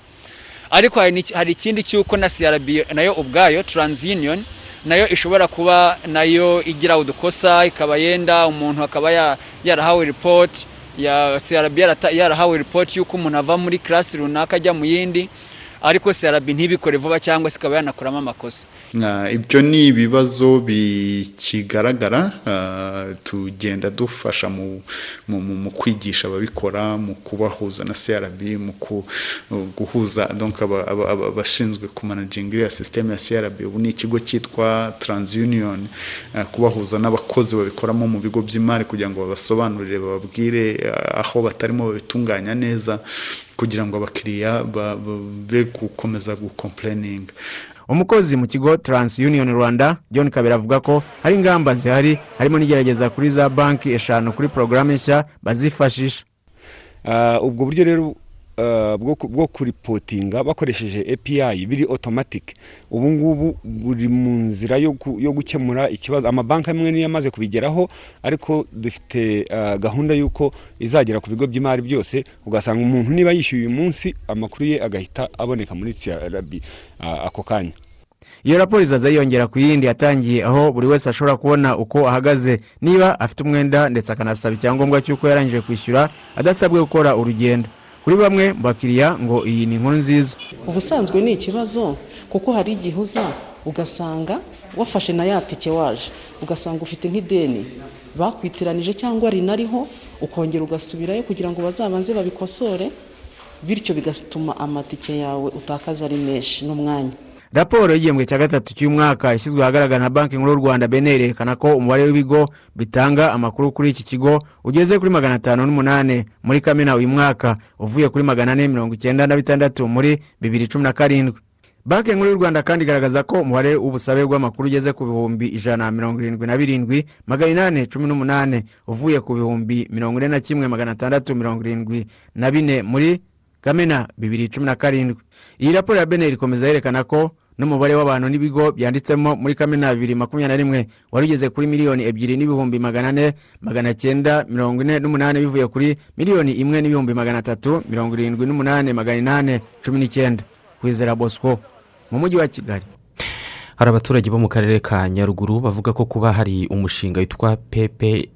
Speaker 28: Ariko hari ikindi cy'uko na crb na yo ubwayo taranziyuniyoni na yo ishobora kuba na yo igira udukosa ikaba yenda umuntu akaba yarahawe ripoti ya crb yarahawe ripoti y'uko umuntu ava muri karasi runaka ajya mu yindi. Ariko crb ntibikore vuba cyangwa se ikaba yanakuramo amakosa.
Speaker 29: Ibyo ni ibibazo bikigaragara tugenda dufasha mu kwigisha ababikora mu kubahuza na crb mu guhuza abashinzwe kumanaginga iriya sisiteme ya crb ubu ni ikigo cyitwa taranziyuniyoni kubahuza n'abakozi babikoramo mu bigo by'imari kugira ngo babasobanurire bababwire aho batarimo babitunganya neza kugira ngo abakiriya be gukomeza gukompureninga
Speaker 26: umukozi mu kigo taransi yuniyoni rwanda john kabera avuga ko hari ingamba zihari harimo n'igerageza kuri za banki eshanu kuri porogaramu nshya bazifashisha.
Speaker 30: Ubwo buryo rero bwo kuripotinga bakoresheje API biri otomatike ubu ngubu buri mu nzira yo gukemura ikibazo. Amabanki amwe niyo amaze kubigeraho ariko dufite gahunda y'uko izagera ku bigo by'imari byose ugasanga umuntu niba yishyuye uyu munsi amakuru ye agahita aboneka muri crb ako kanya.
Speaker 26: Iyo raporo izaza yiyongera ku yindi yatangiye aho buri wese ashobora kubona uko ahagaze. Niba afite umwenda ndetse akanasaba icyangombwa cy'uko yarangije kwishyura adasabwe gukora urugendo. Kuri bamwe mu bakiriya ngo iyi ni inkuru nziza.
Speaker 31: Ubusanzwe ni ikibazo kuko hari igihe uza ugasanga wafashe na ya tike waje. Ugasanga ufite nk'ideni bakwitiranije cyangwa rinariho ukongera ugasubirayo kugira ngo bazabanze babikosore bityo bigatuma amatike yawe utakaza ari menshi n'umwanya
Speaker 26: raporo y'igihembwe cya gatatu cy'umwaka yashyizwe ahagaragara na banki nkuru y'u rwanda bene yerekana ko umubare w'ibigo bitanga amakuru kuri iki kigo ugeze kuri magana atanu n'umunani muri kamena uyu mwaka uvuye kuri magana ane mirongo icyenda na bitandatu muri bibiri cumi na karindwi. Banki nkuru y'u rwanda kandi igaragaza ko umubare w'ubusabe bw'amakuru ugeze ku bihumbi ijana na mirongo irindwi na birindwi magana inani cumi n'umunani uvuye ku bihumbi mirongo ine na kimwe magana atandatu mirongo irindwi na bine muri kamena bibiri cumi na karindwi. Iyi raporo ya beneri ikomeza yerekana ko n'umubare w'abantu n'ibigo byanditsemo muri kamena bibiri makumyabiri na rimwe wari ugeze kuri miliyoni ebyiri n'ibihumbi magana ane magana cyenda mirongo ine n'umunani bivuye kuri miliyoni imwe n'ibihumbi magana atatu mirongo irindwi n'umunani magana inani cumi n'icyenda. Kwizera bosco mu mujyi wa kigali.
Speaker 7: Hari abaturage bo mu karere ka nyaruguru bavuga ko kuba hari umushinga witwa pepe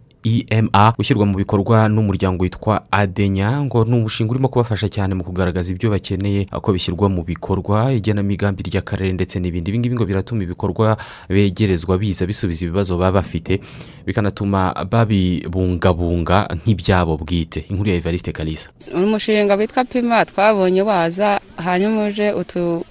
Speaker 7: ema ushyirwa mu bikorwa n'umuryango witwa adenya ngo ni umushinga urimo kubafasha cyane mu kugaragaza ibyo bakeneye ako bishyirwa mu bikorwa igenamigambi ry'akarere ndetse n'ibindi. Ibi ngibi ngo biratuma ibikorwa begerezwa biza bisubiza ibibazo baba bafite bikanatuma babibungabunga nk'ibyabo bwite. Inkuru ya evariste kalisa.
Speaker 4: Umushinga witwa pima twabonye waza hanyuma uje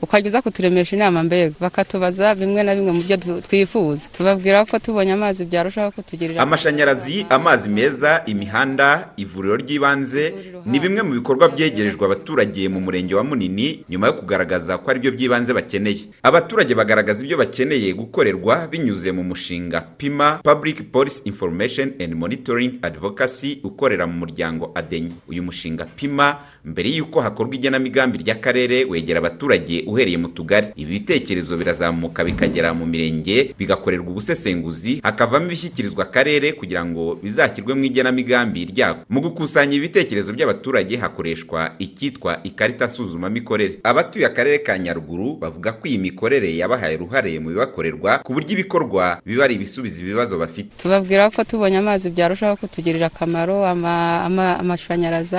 Speaker 4: ukajya uza kuturemesha inama mbega. Bakatubaza bimwe na bimwe mu byo twifuza. Tubabwira ko tubonye amazi byarushaho kutugirira
Speaker 32: amashanyarazi amazi meza imihanda ivuriro ry'ibanze ni bimwe mu bikorwa byegerejwe abaturage mu murenge wa munini nyuma yo kugaragaza ko ari byo by'ibanze bakeneye. Abaturage bagaragaza ibyo bakeneye gukorerwa binyuze mu mushinga. Pima public policy information and monitoring advocacy ukorera mu muryango adenya. Uyu mushinga pima mbere y'uko hakorwa igenamigambi ry'akarere wegera abaturage uhereye mu tugari. Ibi bitekerezo birazamuka bikagera mu mirenge bigakorerwa ubusesenguzi hakavamo ibishyikirizwa akarere kugira ngo bizashyirwe mu igenamigambi ryako. Mu gukusanya ibitekerezo by'abaturage hakoreshwa icyitwa ikarita nsuzumamikorere. Abatuye akarere ka nyaruguru bavuga ko iyi mikorere yabahaye uruhare mu bibakorerwa ku buryo ibikorwa biba ari ibisubiza ibibazo bafite.
Speaker 4: Tubabwira ko tubonye amazi byarushaho kutugirira akamaro amashanyarazi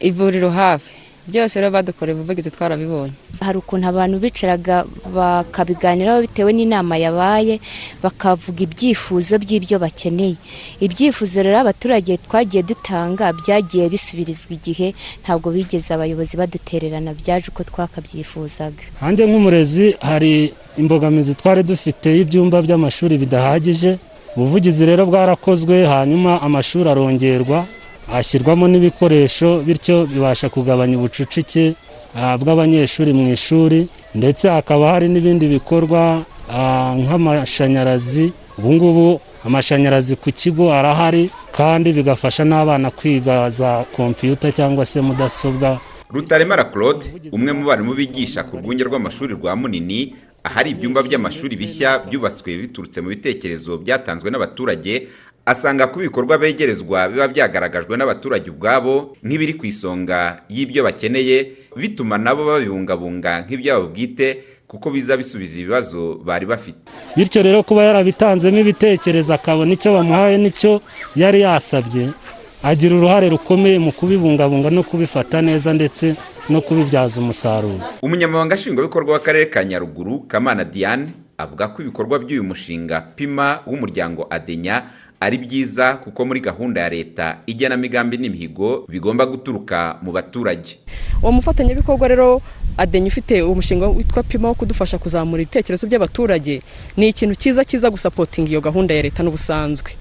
Speaker 4: ivuriro hafi. Byose rero badukoreye ubuvugizi twarabibonye.
Speaker 5: Hari ukuntu abantu bicaraga bakabiganiraho bitewe n'inama yabaye bakavuga ibyifuzo by'ibyo bakeneye. Ibyifuzo rero abaturage twagiye dutanga byagiye bisubirizwa igihe ntabwo bigeze abayobozi badutererana byaje uko twakabyifuzaga.
Speaker 6: Hanze nk'umurezi hari imbogamizi twari dufite y'ibyumba by'amashuri bidahagije. Ubuvugizi rero bwarakozwe hanyuma amashuri arongerwa. Hashyirwamo n'ibikoresho bityo bibasha kugabanya ubucucike bw'abanyeshuri mu ishuri ndetse hakaba hari n'ibindi bikorwa nk'amashanyarazi. Ubu ngubu amashanyarazi ku kigo arahari kandi bigafasha n'abana kwiga za kompiyuta cyangwa se mudasobwa.
Speaker 32: Rutaremara claude umwe mu barimu bigisha ku rwunge rw'amashuri rwa munini ahari ibyumba by'amashuri bishya byubatswe biturutse mu bitekerezo byatanzwe n'abaturage asanga ko ibikorwa begerezwa biba byagaragajwe n'abaturage ubwabo nk'ibiri ku isonga y'ibyo bakeneye bituma nabo babibungabunga nk'ibyabo bwite kuko biza bisubiza ibibazo bari bafite.
Speaker 6: Bityo rero kuba yarabitanzemo ibitekerezo akabona icyo bamuhaye n'icyo yari yasabye agira uruhare rukomeye mu kubibungabunga no kubifata neza ndetse no kubibyaza umusaruro.
Speaker 32: Umunyamabanga nshingwabikorwa w'akarere ka nyaruguru kamana diane avuga ko ibikorwa by'uyu mushinga pima w'umuryango adenya ari byiza kuko muri gahunda ya leta igenamigambi n'imihigo bigomba guturuka mu baturage.
Speaker 33: Uwo mufatanyabikorwa rero adenya ufite umushinga witwa pima wo kudufasha kuzamura ibitekerezo by'abaturage ni ikintu cyiza cyiza gusapotinga iyo gahunda ya leta n'ubusanzwe.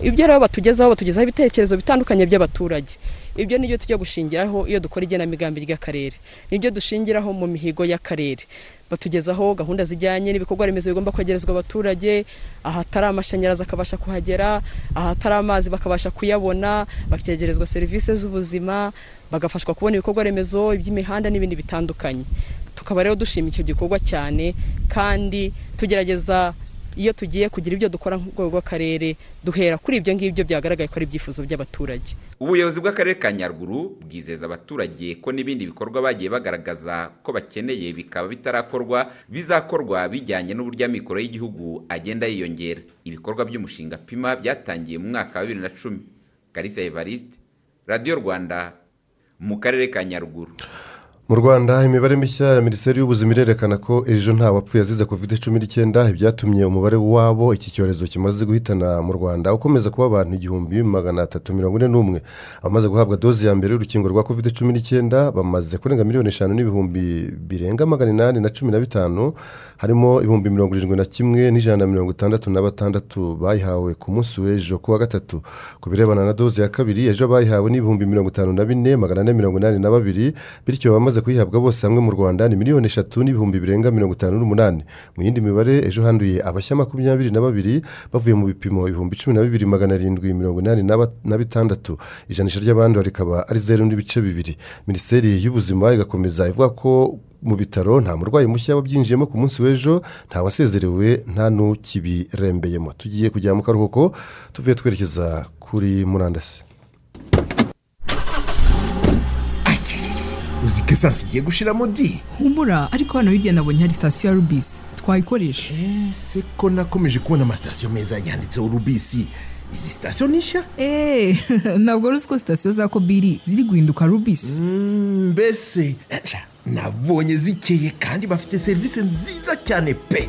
Speaker 33: Ibyo rero batugezaho batugezaho ibitekerezo bitandukanye by'abaturage. Ibyo ni byo tujya gushingiraho iyo dukora igenamigambi ry'akarere. Nibyo dushingiraho mu mihigo y'akarere. Batugezaho gahunda zijyanye n'ibikorwa remezo bigomba kwegerezwa abaturage ahatari amashanyarazi akabasha kuhagera ahatari amazi bakabasha kuyabona bakegerezwa serivisi z'ubuzima bagafashwa kubona ibikorwa remezo iby'imihanda n'ibindi bitandukanye. Tukaba rero dushima icyo gikorwa cyane kandi tugerageza iyo tugiye kugira ibyo dukora mu rwego rw'akarere duhera kuri ibyo ngibyo byagaragaye ko ari ibyifuzo by'abaturage.
Speaker 32: Ubuyobozi bw'akarere ka nyaruguru bwizeza abaturage ko n'ibindi bikorwa bagiye bagaragaza ko bakeneye bikaba bitarakorwa bizakorwa bijyanye n'uburyo amikoro y'igihugu agenda yiyongera. Ibikorwa by'umushinga pima byatangiye mu mwaka wa bibiri na cumi. Karisa evariste radiyo rwanda mu karere ka nyaruguru.
Speaker 3: Mu rwanda imibare mishya ya minisiteri y'ubuzima irerekana ko ejo nta wapfuye azize covid cumi n'icyenda ibyatumye umubare wabo iki cyorezo kimaze guhitana mu rwanda ukomeza kuba abantu igihumbi magana atatu mirongo ine n'umwe. Abamaze guhabwa doze ya mbere y'urukingo rwa covid cumi n'icyenda bamaze kurenga miliyoni eshanu n'ibihumbi birenga magana inani na cumi na bitanu harimo ibihumbi mirongo irindwi na kimwe n'ijana na mirongo itandatu na batandatu bayihawe ku munsi w'ejo kuwa gatatu. Ku birebana na doze ya kabiri ejo bayihawe n'ibihumbi mirongo itanu na bine magana ane mirongo inani na babiri bityo abamaze abamaze kuyihabwa bose hamwe mu rwanda ni miliyoni eshatu n'ibihumbi birenga mirongo itanu n'umunani. Mu yindi mibare ejo handuye abashya makumyabiri na babiri bavuye mu bipimo ibihumbi cumi na bibiri magana arindwi mirongo inani na bitandatu. Ijanisha ry'abandura rikaba ari zeru n'ibice bibiri. Minisiteri y'ubuzima igakomeza ivuga ko mu bitaro nta murwayi mushya wabyinjiyemo ku munsi w'ejo nta wasezerewe nta n'ukibirembeyemo. Tugiye kujya mu karuhuko tuvuye twerekeza kuri murandasi.
Speaker 30: Uzi ko esansi igiye gushiramo di
Speaker 19: humura ariko hano hirya nabonye hari sitasiyo ya rubisi twayikoresha
Speaker 30: ese ko nakomeje kubona amasitasiyo meza yanditseho rubisi izi sitasiyo ni nshya?
Speaker 19: Eee ntabwo wari uzi ko sitasiyo za kobiri ziri guhinduka rubisi
Speaker 30: mbese sha, nabonye zikeye kandi bafite serivisi nziza cyane pe.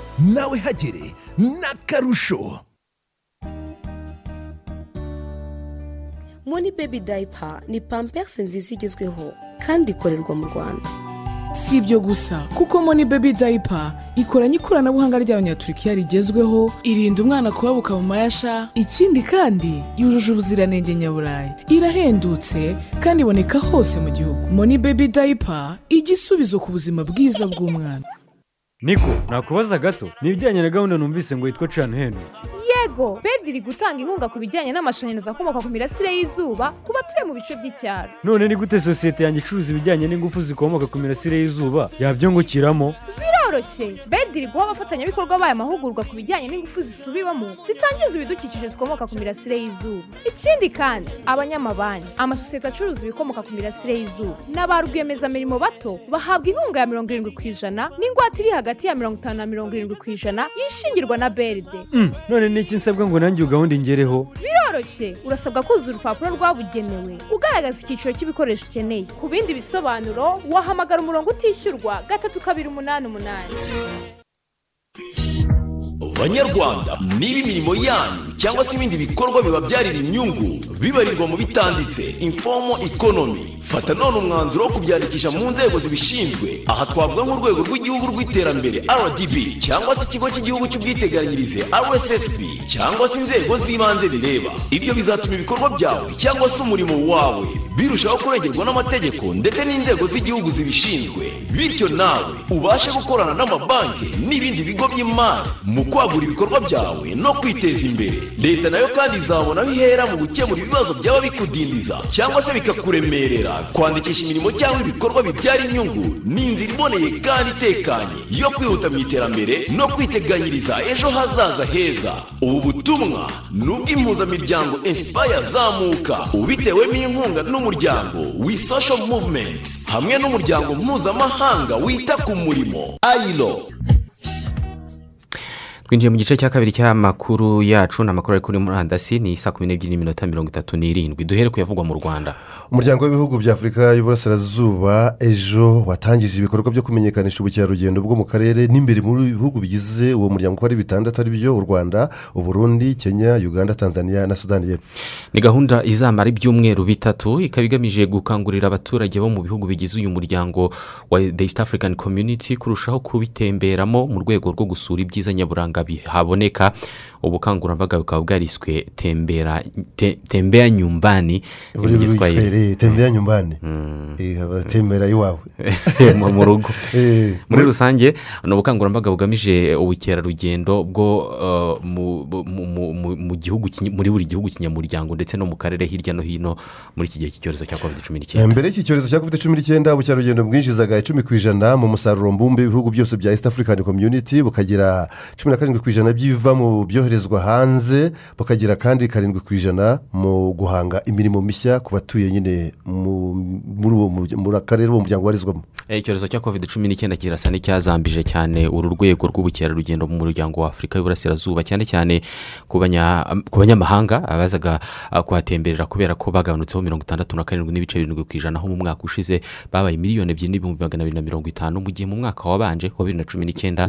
Speaker 30: Nawe hagere n'akarusho.
Speaker 18: Moni bebi dayipa ni pamperisi nziza igezweho kandi ikorerwa mu rwanda.
Speaker 19: Si ibyo gusa kuko moni bebi dayipa ikoranye ikoranabuhanga ry'abanyaturikiya rigezweho irinda umwana kubabuka mu mayasha ikindi kandi yujuje ubuziranenge nyaburayi. Irahendutse kandi iboneka hose mu gihugu. Moni bebi dayipa igisubizo ku buzima bwiza bw'umwana.
Speaker 34: Niko nakubaza gato. Ni ibijyanye na gahunda numvise ngo yitwa cana henduki
Speaker 35: yego bedi iri gutanga inkunga ku bijyanye n'amashanyarazi akomoka ku mirasire y'izuba ku batuye mu bice by'icyaro.
Speaker 34: None ni gute sosiyete yanjye icuruza ibijyanye n'ingufu zikomoka ku mirasire y'izuba? Yabyungukiramo
Speaker 35: biroroshye. Bedi iri guha abafatanyabikorwa bayo amahugurwa ku bijyanye n'ingufu zisubiwamo zitangiza ibidukikije zikomoka ku mirasire y'izuba. Ikindi kandi abanyamabanki amasosiyete acuruza ibikomoka ku mirasire y'izuba na ba rwiyemezamirimo bato bahabwa inkunga ya mirongo irindwi ku ijana n'ingwate iri hagati ya mirongo itanu na mirongo irindwi ku ijana yishingirwa na beride
Speaker 34: Mm, none ni iki nsabwa ngo nanjye gahunda ingereho
Speaker 35: biroroshye. Urasabwa kuzuza urupapuro rwabugenewe. Ugaragaza icyiciro cy'ibikoresho ukeneye. Ku bindi bisobanuro wahamagara umurongo utishyurwa gatatu kabiri umunani umunani.
Speaker 36: Banyarwanda niba imirimo yanyu cyangwa se ibindi bikorwa bibabyarira inyungu bibarirwa mu bitanditse. Informo economy. Fata none umwanzuro wo kubyandikisha mu nzego zibishinzwe. Aha twavuga nk'urwego rw'igihugu rw'iterambere rdb cyangwa se ikigo cy'igihugu cy'ubwiteganyirize rssb cyangwa se inzego z'ibanze bireba. Ibyo bizatuma ibikorwa byawe cyangwa se umurimo wawe birushaho kurengerwa n'amategeko ndetse n'inzego z'igihugu zibishinzwe. Bityo nawe ubashe gukorana n'amabanki n'ibindi bigo by'imari mu kwagura ibikorwa byawe no kwiteza imbere. Leta na yo kandi izabona aho ihera mu gukemura ibibazo byaba bikudindiza cyangwa se bikakuremerera. Kwandikisha imirimo cyangwa ibikorwa bibyara inyungu ni inzira iboneye kandi itekanye yo kwihuta mu iterambere no kwiteganyiriza ejo hazaza heza. Ubu butumwa ni ubw'impuzamiryango inspire zamuka ubitewemo inkunga n'umuryango we social movement hamwe n'umuryango mpuzamahanga wita ku murimo ayilo
Speaker 7: twinjiye mu gice cya kabiri cy'amakuru yacu ni amakuru ari kuri murandasi ni saa kumi n'ebyiri n'iminota mirongo itatu n'irindwi. Duhere ku yavugwa mu rwanda.
Speaker 3: Umuryango w'ibihugu bya afurika y'uburasirazuba ejo watangije ibikorwa byo kumenyekanisha ubukerarugendo bwo mu karere n'imbere mu bihugu bigize uwo muryango uko ari bitandatu ari byo u rwanda uburundi kenya uganda tanzania na sudani y'epfo.
Speaker 7: Ni gahunda izamara ibyumweru bitatu ikaba igamije gukangurira abaturage bo mu bihugu bigize uyu muryango wa the east african community kurushaho kubitemberamo mu rwego rwo gusura ibyiza nyaburanga bihaboneka ubukangurambaga bukaba bwariswe tembera te- tembera nyumbani
Speaker 3: buri
Speaker 7: giswahili
Speaker 3: giswahili tembera nyumbani. Eh, tembera iwawe.
Speaker 7: Mu rugo.
Speaker 3: Eh,
Speaker 7: muri rusange ni ubukangurambaga bugamije ubukerarugendo bwo uh, mu- gihugu muri buri gihugu kinyamuryango ndetse no mu karere hirya no hino muri iki gihe cy'icyorezo cya covid cumi
Speaker 3: Eh,
Speaker 7: n'icyenda
Speaker 3: mbere y'iki cyorezo cya covid cumi n'icyenda ubukerarugendo bwinjizaga icumi ku ijana mu musaruro mbumbe w'ibihugu byose bya east african community bukagira cumi na karindwi karindwi ku ijana by'ibiva mu byoherezwa hanze bukagira kandi karindwi ku ijana mu guhanga imirimo mishya ku batuye nyine mu- muri akarere uwo muryango ubarizwamo
Speaker 7: Eh, icyorezo cya covid cumi n'icyenda kirasa n'icyazambije cyane uru rwego rw'ubukerarugendo mu muryango wa afurika y'uburasirazuba cyane cyane ku banyamahanga abazaga ah, kuhatemberera kubera ko bagabanutseho mirongo itandatu na karindwi n'ibice birindwi ku ijana. Aho mu mwaka ushize babaye miliyoni ebyiri n'ibihumbi magana abiri na mirongo itanu mu gihe mu mwaka wabanje wa bibiri na cumi n'icyenda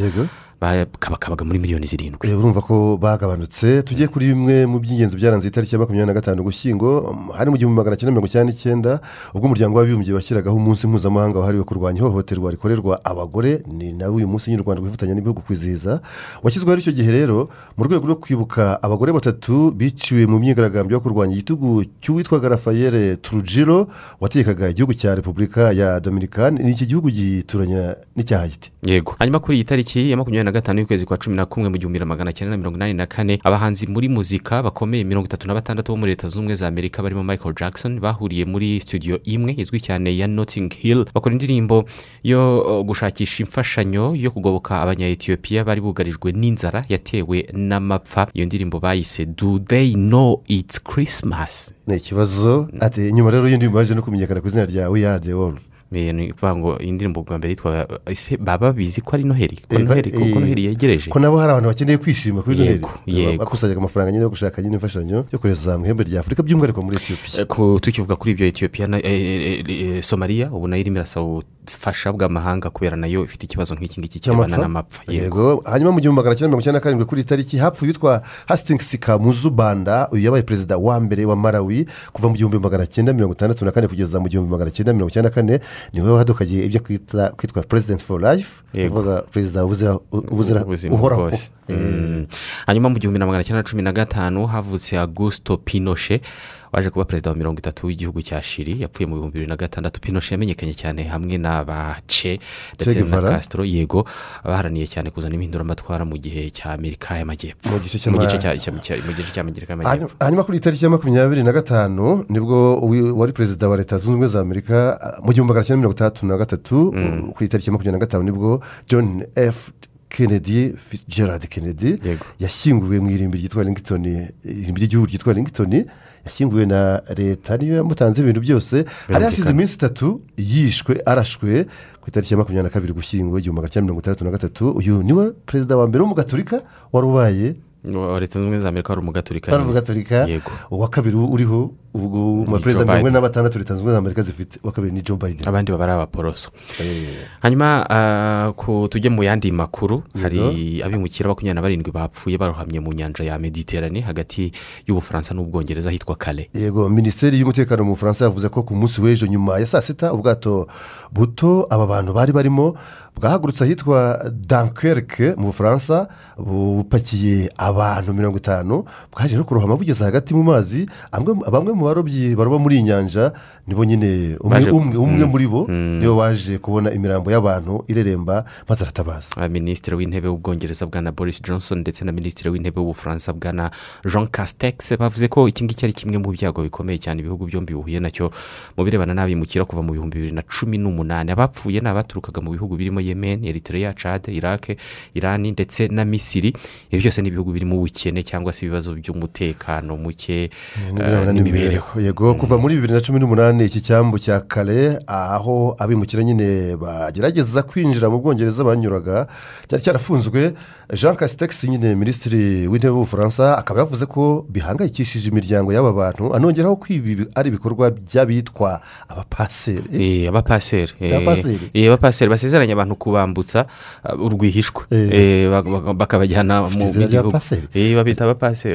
Speaker 7: bakabakabaga muri miliyoni zirindwi.
Speaker 3: Eh, urumva ko bagabanutse. Tujye kuri bimwe mu by'ingenzi byaranze itariki ya makumyabiri na gatanu ugushyingo hari mu gihumbi magana cyenda mirongo icyenda n'icyenda ubwo umuryango w'abibumbye washyiragaho umunsi mpuzamahanga wahariwe kurwanya ihohoterwa rikorerwa abagore. Ni nawe uyu munsi nyine u rwanda rwifatanya n'ibihugu kwizihiza. Washyizweho icyo gihe rero mu rwego rwo kwibuka abagore batatu biciwe mu myigaragambyo yo kurwanya igitugu cy'uwitwaga rafayele turujiro wategekaga igihugu cya repubulika ya dominikani ni iki gihugu gituranya n'icyaha giti?
Speaker 7: Yego. Hanyuma kuri iyi tariki ya makumyabiri na gatanu y'ukwezi kwa cumi na kumwe mu gihumbi na magana cyenda na mirongo inani na kane abahanzi muri muzika bakomeye mirongo itatu na batandatu bo muri leta zunze ubumwe za amerika barimo michael jackson bahuriye muri studio imwe izwi cyane ya notting hill bakora indirimbo yo uh, gushakisha imfashanyo yo kugoboka abanya-etiyopiya bari bugarijwe n'inzara yatewe n'amapfa. Iyo ndirimbo bayise do they know it's christmas?
Speaker 3: Ni ikibazo. Ati nyuma rero y'indi baje no kumenyekana ku izina rya we are the world
Speaker 7: ni ukuvuga ngo iyi ndirimbo bwa mbere yitwa baba babizi ko ari noheli ko noheli ko noheli yegereje?
Speaker 3: Ko nabo hari abantu bakeneye kwishima kuri noheli
Speaker 7: Yego,
Speaker 3: bakusanyaga amafaranga nyine yo gushaka nyine imfashanyo yo kohereza mu ihembe rya afurika by'umwihariko muri etiyopiya
Speaker 7: Eh, tukivuga kuri ibyo etiyopiya na eh, eh, somaliya ubu na yo irimo irasaba ubufasha bw'amahanga kubera na yo ifite ikibazo nk'iki ngiki kirebana n'amapfa. Yego.
Speaker 3: Hanyuma mu gihumbi magana cyenda mirongo icyenda na karindwi kuri iyi tariki hapfuye witwa hasitingisi kamuzu banda uyu yabaye perezida wa mbere wa marawi kuva mu gihumbi magana cyenda mirongo itandatu na kane kugeza mu gihumbi magana cyenda mirongo icyenda na kane. Ni we wadukagiye ibyo kwitwa president for life
Speaker 7: Yego.
Speaker 3: uvuga perezida ubuzira uhoraho
Speaker 7: bwose Mm. hanyuma mu gihumbi na magana cyenda na cumi na gatanu havutse augusto pinoshe waje kuba perezida wa mirongo itatu w'igihugu cya shiri yapfuye mu bihumbi bibiri na gatandatu. Pinoshe yamenyekanye cyane hamwe n'abace ndetse na castro. Yego baharaniye cyane kuzana impinduramatwara mu gihe cya amerika y'amajyepfo.
Speaker 3: Mu gice
Speaker 7: cya- cy'amerika y'amajyepfo.
Speaker 3: Hanyuma- kuri iyi tariki ya makumyabiri na gatanu ni bwo wari perezida wa leta zunze ubumwe za amerika mu gihumbi magana cyenda mirongo itandatu na gatatu uh, kuri iyi tariki ya makumyabiri na gatanu ni bwo john f. kennedy fitzgerald kennedy yashyinguwe mu irimbi ryitwa rington irimbi ry'igihugu ryitwa rington yashyinguwe na leta niyo yamutanze ibintu byose. Hari hashize iminsi itatu yishwe arashwe ku itariki ya makumyabiri na kabiri gushyingo igihumbi magana cyenda mirongo itandatu na gatatu. Uyu ni we perezida wa mbere w'umugaturika wari ubaye
Speaker 7: leta zunze ubumwe za amerika wari umugaturika yego.
Speaker 3: Uwa kabiri uriho ubwo mu
Speaker 7: Joe
Speaker 3: baperezida mirongo ine na batandatu leta zunze ubumwe za amerika zifite uwa kabiri ni joe biden.
Speaker 7: Abandi baba ari abaporoso hanyuma ah, tujye mu yandi makuru hari abimukira makumyabiri na barindwi bapfuye barohamye mu nyanja ya mediterane hagati y'ubufaransa n'ubwongereza hitwa kare
Speaker 3: yego minisiteri y'umutekano mu bufaransa yavuze ko ku munsi w'ejo nyuma ya saa sita ubwato buto aba bantu bari barimo bwahagurutse ahitwa dankerike mu bufaransa bupakiye abantu mirongo itanu bwaje no kurohama bugeze hagati mu mazi amwe- bamwe mu barobyi baroba muri iyi nyanja nibo nyine umwe
Speaker 7: Mm.
Speaker 3: muri bo
Speaker 7: Mm.
Speaker 3: nibo baje kubona imirambo y'abantu ireremba maze aratabaza
Speaker 7: Ah, minisitiri w'intebe w'ubwongereza bwana boris johnson ndetse na minisitiri w'intebe w'ubufaransa bwana jean castex bavuze ko iki ngiki ari kimwe mu byago bikomeye cyane ibihugu byombi bihuye na cyo mu birebana n'abimukira kuva mu bihumbi bibiri na cumi n'umunani abapfuye ni abaturukaga mu bihugu birimo yemen eritrea chad iraq irani ndetse na misiri ibi byose ni ibihugu birimo ubukene cyangwa se ibibazo by'umutekano muke eh,
Speaker 3: n'imibereho yego kuva muri bibiri na cumi n'umunani iki cyambu cya kare aho abimukira nyine bagerageza kwinjira mu bwongereza banyuraga cyari cyarafunzwe. Jean casitex nyine minisitiri w'intebe w'ubufaransa akaba yavuze ko bihangayikishije imiryango y'aba bantu anongeraho ko ibi ari ibikorwa by'abitwa abapaseri.
Speaker 7: Eh, abapaseri eh,
Speaker 3: Abapaseri.
Speaker 7: eh, basezeranya abantu kubambutsa uh, urwihishwa. Bak- bak- bakabajyana mu gihugu babita abapaseri.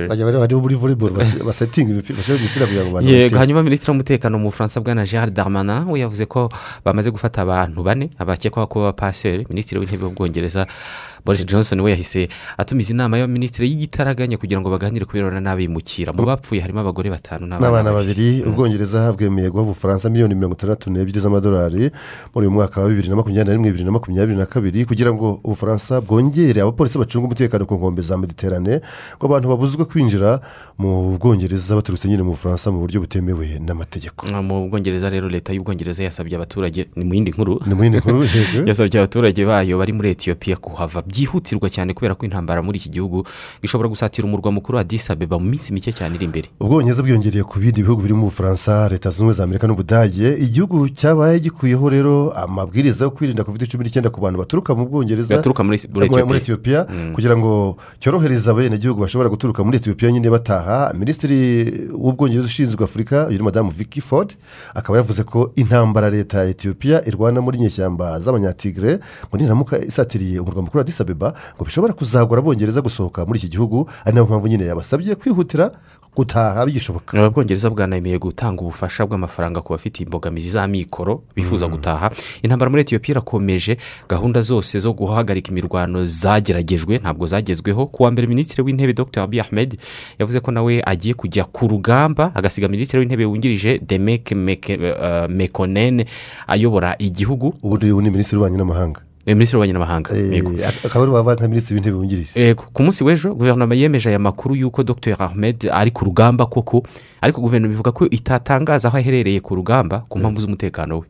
Speaker 3: Bajya bari muri bas- basetinga imipira kugira abantu
Speaker 7: yego hanyuma minisitiri w'umutekano mu bufaransa bwana gerard darmanin we yavuze ko bamaze gufata abantu bane abakekwaho kuba abapaseri minisitiri w'intebe w'ubwongereza boris johnson we yahise atumiza inama y'abaminisitiri y'igitaraganya kugira ngo baganire ku birebana n'abimukira. Mu bapfuye harimo abagore batanu
Speaker 3: n'abana babiri. ubwongereza bwemeye guha ubufaransa miliyoni mirongo itandatu n'ebyiri z'amadolari muri uyu mwaka wa bibiri na makumyabiri na rimwe bibiri na makumyabiri na kabiri kugira ngo ubufaransa bwongere abapolisi bacunga umutekano ku nkombe za mediterane ngo abantu babuzwe kwinjira mu bwongereza baturutse nyine mu bufaransa mu buryo butemewe n'amategeko.
Speaker 7: Mu bwongereza rero leta y'ubwongereza yasabye abaturage ni mu yindi nkuru
Speaker 3: Ni mu yindi nkuru,
Speaker 7: yasabye abaturage bayo bari muri etiyopiya kuhava. Byihutirwa cyane kubera ko intambara muri iki gihugu ishobora gusatira umurwa mukuru wa disabeba mu minsi mike cyane iri imbere.
Speaker 3: Ubwongereza bwiyongereye ku bindi bihugu birimo ubufaransa leta zunze ubumwe za amerika n'ubudage. Igihugu cyabaye gikuyeho rero amabwiriza yo kwirinda covid cumi n'icyenda ku bantu baturuka mu bwongereza
Speaker 7: Baturuka muri- Ethiopia.
Speaker 3: etiyopiya
Speaker 7: Mm.
Speaker 3: kugira ngo cyorohereze abenegihugu bashobora guturuka muri etiyopiya nyine bataha. Minisitiri w'ubwongereza ushinzwe afurika uyu ni madamu vicky ford akaba yavuze ko intambara leta ya etiyopiya irwana muri nyeshyamba z'abanyatigre ngo niramuka isatiriye umurwa mukuru wa disabeba ngo bishobora kuzagora abongereza gusohoka muri iki gihugu ari na yo mpamvu nyine yabasabye kwihutira gutaha bigishoboka
Speaker 7: ubwongereza bwanayemeye gutanga ubufasha bw'amafaranga ku bafite imbogamizi za mikoro bifuza gutaha. Intambara muri etiyopiya irakomeje gahunda zose zo guhagarika imirwano zageragejwe ntabwo zagezweho. Ku wa mbere minisitiri w'intebe dr. Abiy ahmed yavuze ko nawe agiye kujya ku rugamba agasiga minisitiri w'intebe wungirije demek Meke- eh, mekonene ayobora igihugu.
Speaker 3: Ubundi uyu ni minisitiri w'ububanyi n'amahanga.
Speaker 7: Minisitiri w'ububanyi n'amahanga yego
Speaker 3: akaba ari uwaba nka minisitiri w'intebe wungirije.
Speaker 7: Yego ku munsi w'ejo guverinoma yemeje aya makuru y'uko dr. Ahmed ari ku rugamba koko ariko guverinoma ivuga ko itatangaza aho aherereye ku rugamba ku mpamvu z'umutekano we.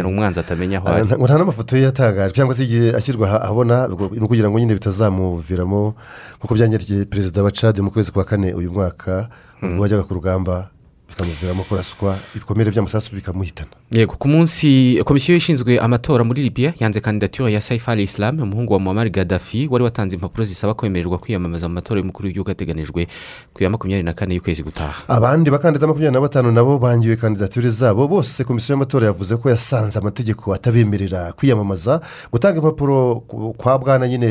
Speaker 7: Ngo umwanzi atamenya aho
Speaker 3: Ah,
Speaker 7: ari.
Speaker 3: nta- n'amafoto ye yatangajwe cyangwa se igihe ashyirwa aha- ahabona ni ukugira ngo nyine bitazamuviramo nk'uko byanyerekeye perezida wa cade mu kwezi kwa kane uyu mwaka ubwo wajyaga ku rugamba. Bikamuviramo kuraswa ibikomere by'amasasu bikamuhitana
Speaker 7: yego ku munsi komisiyo ishinzwe amatora muri libya yanze kandidatire ya saifa al islam umuhungu wa muammar gaddafi wari watanze impapuro zisaba kwemererwa kwiyamamaza mu matora y'umukuru w'igihugu ateganijwe ku ya makumyabiri na kane y'ukwezi gutaha
Speaker 3: abandi bakandida makumyabiri na batanu nabo bangiwe kandidatire zabo bose komisiyo y'amatora yavuze ko yasanze amategeko atabemerera kwiyamamaza gutanga impapuro kwa bwana nyine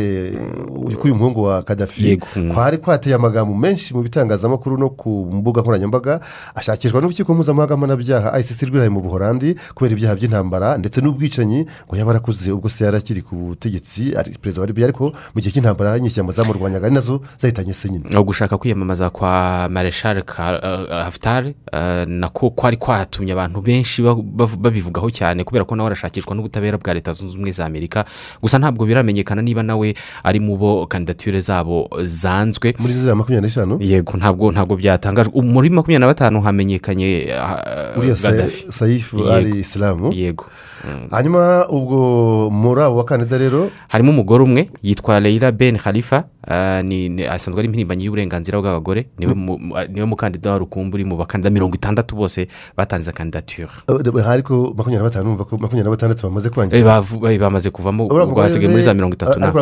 Speaker 3: k'uyu muhungu wa kadafi.
Speaker 7: Mm.
Speaker 3: kwari kwateye amagambo menshi mu bitangazamakuru no ku mbuga nkoranyambaga ashakishwa n'urukiko mpuzamahanga mpanabyaha icc rwiraye mu buhorandi kubera ibyaha by'intambara ndetse n'ubwicanyi ngo yaba arakuze ubwo se yari akiri ku butegetsi. Perezida wa libiya ariko mu gihe cy'intambara inyeshyamba zamurwanyaga ari na zo zahitanye se nyine.
Speaker 7: No gushaka kwiyamamaza kwa mareshal Ka- eh, haftar eh, nako kwari kwatumye abantu benshi babivugaho cyane kubera ko nawe arashakishwa n'ubutabera bwa leta zunze ubumwe za amerika. Gusa ntabwo biramenyekana niba nawe ari mu bo kandidatire zabo zanzwe.
Speaker 3: Muri ziriya makumyabiri n'eshanu?
Speaker 7: Yego ntabwo ntabwo byatangajwe. Muri makumyabiri na batanu hamenyekanye ah,
Speaker 3: uriya sayifu ari isilamu
Speaker 7: yego.
Speaker 3: Hanyuma ubwo muri abo bakandida rero?
Speaker 7: Harimo umugore umwe yitwa leila ben ni- asanzwe ari impirimbanyi y'uburenganzira bw'abagore. Niwe mu- mu- ni we mukandida wa rukumbi uri mu bakandida mirongo itandatu bose batanze kandidatire
Speaker 3: Eh, ariko makumyabiri na batanu makumyabiri na batandatu bamaze
Speaker 7: Eh,
Speaker 3: kwangira
Speaker 7: bavu- eh, bamaze kuvamo ubwo hasigaye muri za mirongo itatu
Speaker 3: ariko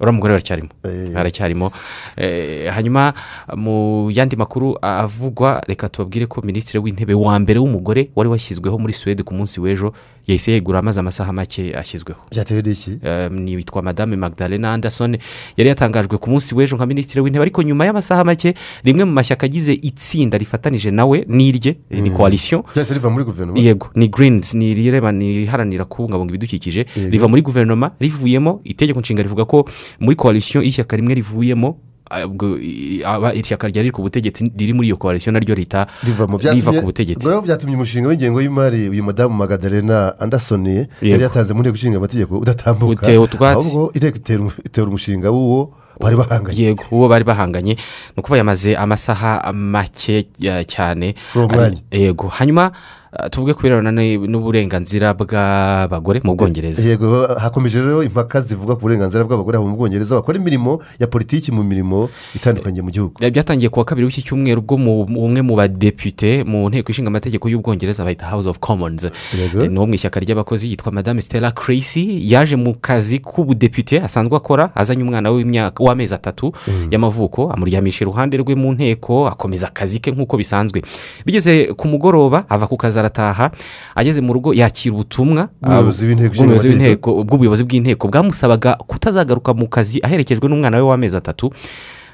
Speaker 3: uriya mugore aracyarimo
Speaker 7: uriya mugore aracyarimo aracyarimo Eh, hanyuma mu yandi makuru avugwa reka tubabwire ko minisitiri w'intebe wa mbere w'umugore wari washyizweho muri suwede ku munsi w'ejo yahise yegura amaze amasaha make ashyizweho.
Speaker 3: Byatewe n'iki
Speaker 7: ni witwa madame magdalena anderson. Yari yatangajwe ku munsi w'ejo nka minisitiri w'intebe ariko nyuma y'amasaha make rimwe mu mashyaka agize itsinda rifatanije nawe n'irye ni koalisiyo
Speaker 3: ryahise riva muri guverinoma?
Speaker 7: Yego ni greens ni irireba ni iriharanira kubungabunga ibidukikije. Riva muri guverinoma rivuyemo itegeko nshinga rivuga ko muri koalisiyo y'ishyaka rimwe rivuyemo ishyaka ryari ku butegetsi riri muri iyo koalisiyo naryo rita
Speaker 3: riva
Speaker 7: ku butegetsi.
Speaker 3: Rero byatumye umushinga w'ingengo y'imari uyu madamu magadarena andasoni yari yatanze mu nteko ishinga amategeko udatambuka. Ahubwo inteko itera umu- itera umushinga w'uwo bari bahanganye.
Speaker 7: Yego uwo bari bahanganye. Ni ukuvuga yamaze amasaha make ya- cyane. Yego. Hanyuma tuvuge ku birebana n'uburenganzira bw'abagore mu bwongereza.
Speaker 3: Yego hakomeje rero impaka zivuga ku burenganzira bw'abagore mu bwongereza bakora imirimo ya politiki mu mirimo itandukanye mu gihugu.
Speaker 7: Eh, byatangiye ku wa kabiri w'iki cyumweru ubwo umwe mu badepite mu nteko ishinga amategeko y'ubwongereza bahita house of commons. Eh, ni uwo mu ishyaka ry'abakozi yitwa madame stella Creasy yaje mu kazi k'ubudepite asanzwe akora azanye umwana w'imyaka w'amezi atatu y'amavuko amuryamisha iruhande rwe mu nteko akomeza akazi ke nk'uko bisanzwe. Bigeze ku mugoroba ava ku kazi arataha ageze mu rugo yakira ubutumwa bw'ubuyobozi bw'inteko bwamusabaga kutazagaruka mu kazi aherekejwe n'umwana we w'amezi atatu.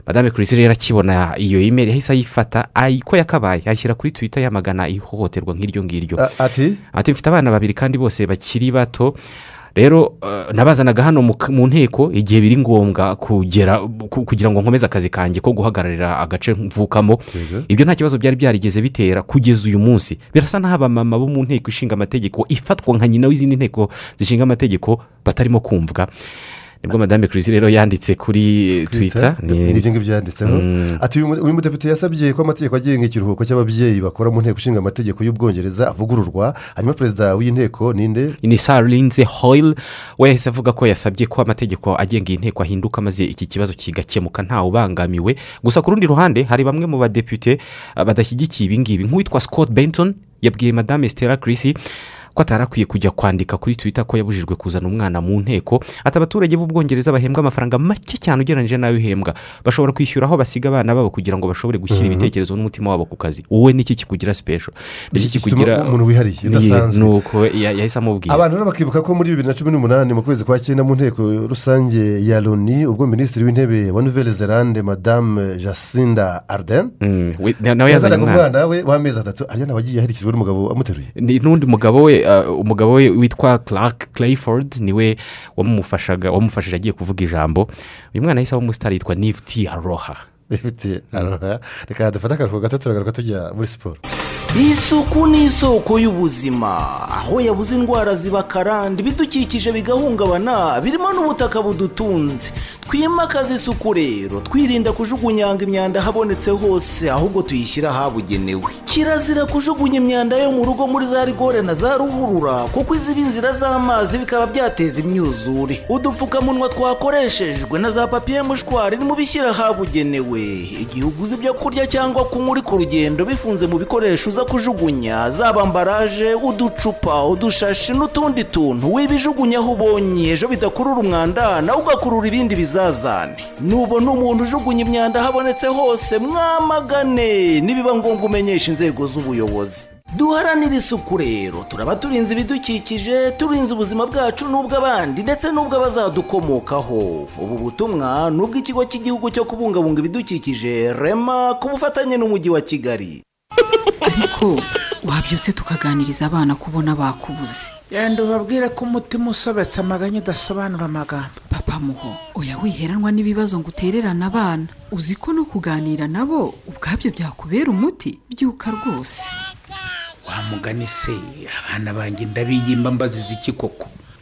Speaker 7: Madame Christine rero akibona iyo imeri yahise ayifata ayiko yakabaye ayishyira kuri twita yamagana ihohoterwa nk'iryo ngiryo.
Speaker 3: Ati
Speaker 7: mfite abana babiri kandi bose bakiri bato rero eh, nabazanaga hano mu nteko igihe biri ngombwa kugera ku- kugira ngo nkomeze akazi kanjye ko guhagararira agace mvukamo. Ibyo nta kibazo byari byarigeze bitera kugeza uyu munsi. Birasa n'aho abamama bo mu nteko ishinga amategeko ifatwa nka nyina w'izindi nteko zishinga amategeko batarimo kumvwa ni bwo madame kirisi rero yanditse kuri twita
Speaker 3: ni ibyo ngibyo yanditseho ati uyu mu- uyu mudepite yasabye ko amategeko agenga ikiruhuko cy'ababyeyi bakora mu nteko ishinga amategeko y'ubwongereza avugururwa hanyuma perezida w'inteko ninde
Speaker 7: ni sarinze hoyil we yahise avuga ko yasabye ko amategeko agenga iyi nteko ahinduka maze iki kibazo kigakemuka. Ntawe ubangamiwe gusa ku rundi ruhande hari bamwe mu badepite ah, badashyigikiye ibi ngibi. Nk'uwitwa scott benton yabwiye madame stella kirisi ko atari akwiye kujya kwandika kuri twita ko yabujijwe kuzana umwana mu nteko ati abaturage b'ubwongereza bahembwa amafaranga make cyane ugereranyije n'ayo uhembwa bashobora kwishyura aho basiga abana babo kugira ngo bashobore gushyira
Speaker 3: Mhm.
Speaker 7: ibitekerezo n'umutima wabo ku kazi wowe niki kikugira sipesho niki
Speaker 3: Iki
Speaker 7: kikugira
Speaker 3: umuntu wihariye, udasanzwe.
Speaker 7: ni uko ya- yahise amubwira
Speaker 3: abantu rero bakibuka ko muri bibiri na cumi n'umunani mu kwezi kwa cyenda mu nteko rusange ya loni ubwo minisitiri w'intebe wa nouvelle zelande madame jacinda arden
Speaker 7: na- nawe yazanye umwana.
Speaker 3: we w'amezi atatu ariya nawe agiye aherekejwe n'umugabo amuteruye
Speaker 7: n'undi mugabo we umugabo we witwa clark clayford ni we wamufashaga wamufashije agiye kuvuga ijambo. Uyu mwana yahise aba umusitari yitwa nifty aroha.
Speaker 3: Ifite aroha. Reka dufate akaruhuko gato turagaruka tujya muri siporo
Speaker 23: isuku ni isoko y'ubuzima. Aho yabuze indwara ziba karande ibidukikije bigahungabana birimo n'ubutaka budutunze. Twimakaze isuku rero twirinda kujugunyanga imyanda ahabonetse hose ahubwo tuyishyira ahabugenewe. Kirazira kujugunya imyanda yo mu rugo muri za rigore na za ruhurura kuko iziba inzira z'amazi bikaba byateza imyuzure. Udupfukamunwa twakoreshejwe na za papiye mushwari nimubishyira ahabugenewe. Igihe uguze ibyo kurya cyangwa kunywa uri ku rugendo bifunze mu bikoresho uza kujugunya. Zaba ambaraje uducupa udushashi n'utundi tuntu. Wibijugunya aho ubonye ejo bidakurura umwanda nawe ugakurura ibindi bizazane. Nubona umuntu ujugunya imyanda ahabonetse hose mwamagane. Nibiba ngombwa umenyesha inzego z'ubuyobozi. Duharanire isuku rero. Turaba turinze ibidukikije turinze ubuzima bwacu n'ubw'abandi ndetse n'ubw'abazadukomokaho ubu butumwa ni ubw'ikigo cy'igihugu cyo kubungabunga ibidukikije rema ku bufatanye n'umujyi wa kigali.
Speaker 37: Ariko wabyutse tukaganiriza abana kubona bakubuze.
Speaker 38: Genda ubabwire ko umutima usobetse amaganya udasobanura amagambo.
Speaker 37: Papa muho oya wiheranwa n'ibibazo ngo utererane abana. Uzi ko no kuganira nabo ubwabyo byakubera umuti? Byuka rwose.
Speaker 38: Wa mugani se abana banjye ndabiyimba mbaziza iki koko?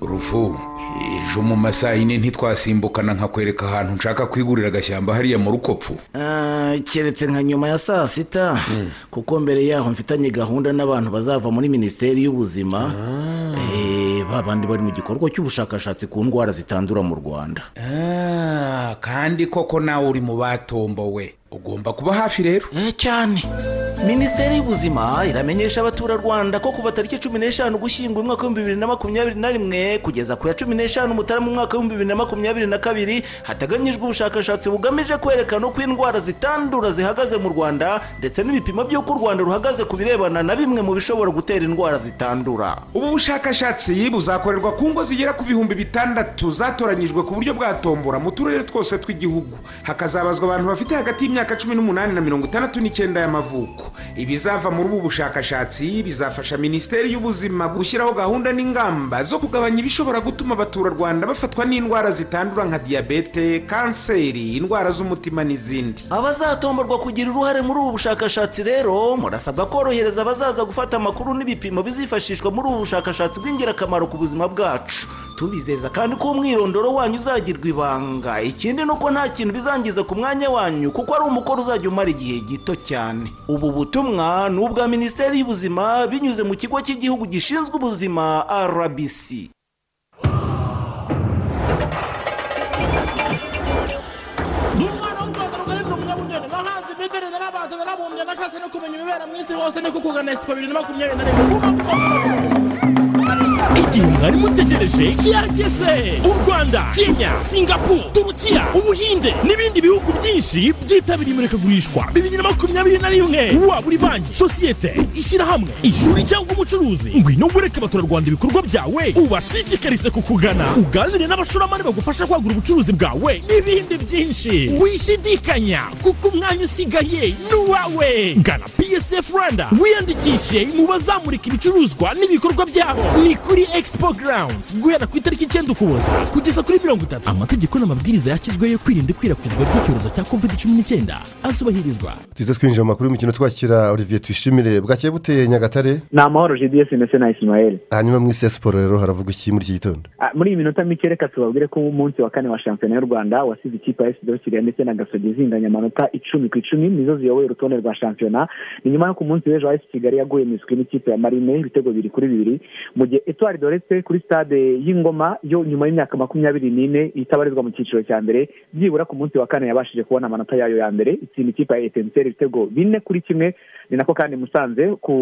Speaker 38: Rufu ejo mu masaha yine ntitwasimbukana nkakwereka ahantu nshaka kwigurira agashyamba hariya mu rukopfu.
Speaker 23: Ah, keretse nka nyuma ya saa sita kuko mbere yaho mfitanye gahunda n'abantu bazava muri minisiteri y'ubuzima. Eh, ba bandi bari mu gikorwa cy'ubushakashatsi ku ndwara zitandura mu rwanda.
Speaker 38: Ah, kandi koko nawe uri mu batombowe. Ugomba kuba hafi rero.
Speaker 23: Cyane. Minisiteri y'ubuzima iramenyesha abaturarwanda ko kuva tariki cumi n'eshanu gushyingo umwaka w'ibihumbi bibiri na makumyabiri na rimwe kugeza ku ya cumi n'eshanu mutarama umwaka w'ibihumbi bibiri na makumyabiri na kabiri hateganyijwe ubushakashatsi bugamije kwerekana uko indwara zitandura zihagaze mu rwanda ndetse n'ibipimo by'uko u rwanda ruhagaze ku birebana na bimwe mu bishobora gutera indwara zitandura.
Speaker 38: Ubu bushakashatsi buzakorerwa ku ngo zigera ku bihumbi bitandatu zatoranyijwe ku buryo bwa tombora mu turere twose tw'igihugu. Hakazabazwa abantu bafite hagati y'imyaka cumi n'umunani na mirongo itandatu n'icyenda y'amavuko. Ibizava muri ubu bushakashatsi bizafasha minisiteri y'ubuzima gushyiraho gahunda n'ingamba zo kugabanya ibishobora gutuma abaturarwanda bafatwa n'indwara zitandura nka diyabete kanseri indwara z'umutima n'izindi.
Speaker 23: Abazatomborwa kugira uruhare muri ubu bushakashatsi rero murasabwa korohereza abazaza gufata amakuru n'ibipimo bizifashishwa muri ubu bushakashatsi bw'ingirakamaro ku buzima bwacu. tubizeza kandi ko umwirondoro wanyu uzagirwa ibanga. Ikindi ni uko nta kintu bizangiza ku mwanya wanyu kuko ari umukoro uzajya umara igihe gito cyane. Ubu butumwa ni ubwa minisiteri y'ubuzima binyuze mu kigo cy'igihugu gishinzwe ubuzima rbc
Speaker 11: n'abantu narabumbye nashatse no kumenya ibibera mu isi hose ni kukugana esipo bibiri na makumyabiri na rimwe. Igihe mwari mutegereje cyageze u rwanda kenya singapuru turukiya ubuhinde n'ibindi bihugu byinshi byitabiriye imurikagurishwa. Bibiri na makumyabiri na rimwe. Waba uri banki sosiyete ishyirahamwe ishuri cyangwa umucuruzi. Ngwino wereke abaturarwanda ibikorwa byawe ubashishikarize kukugana. Uganire n'abashoramari bagufasha kwagura ubucuruzi bwawe. N'ibindi byinshi. Wishidikanya kuko umwanya usigaye ni uwawe. Gana psf rwanda. Wiyandikishe mu bazamurika ibicuruzwa n'ibikorwa byabo ni kuri expo grounds. Guhera ku itariki icyenda ukuboza. Kugeza kuri mirongo itatu. Amategeko n'amabwiriza yashyizweho yo kwirinda ikwirakwizwa ry'icyorezo cya covid cumi n'icyenda. Azubahirizwa.
Speaker 3: Tuzi twinjira mu makuru y'imikino twakira olivier tuyishimire. Bwakeye buteye nyagatare?
Speaker 8: Ni amahoro jidiyesi ndetse na isimayeli
Speaker 3: hanyuma mu isi ya siporo rero haravuga iki muri iki gitondo?
Speaker 8: Ah, muri iyi minota mike reka tubabwire ko umunsi wa kane wa shampiyona y'u rwanda wasize ikipe ya esido kigali ndetse na gasogi zinganya amanota icumi ku icumi nizo ziyoboye urutonde rwa shampiyona. Ni nyuma yo ku munsi w'ejo esi kigali yaguye miswi n'ikipe ya marine ibitego bibiri kuri bibiri. Mu gihe etuwari doretse kuri stade y'ingoma yo nyuma y'imyaka makumyabiri n'ine itabarizwa mu cyiciro cya mbere byibura ku munsi wa kane yabashije kubona amanota yayo ya mbere. Itsinda ikipe ya etenseri ibitego bine kuri kimwe. Ni nako kandi musanze ku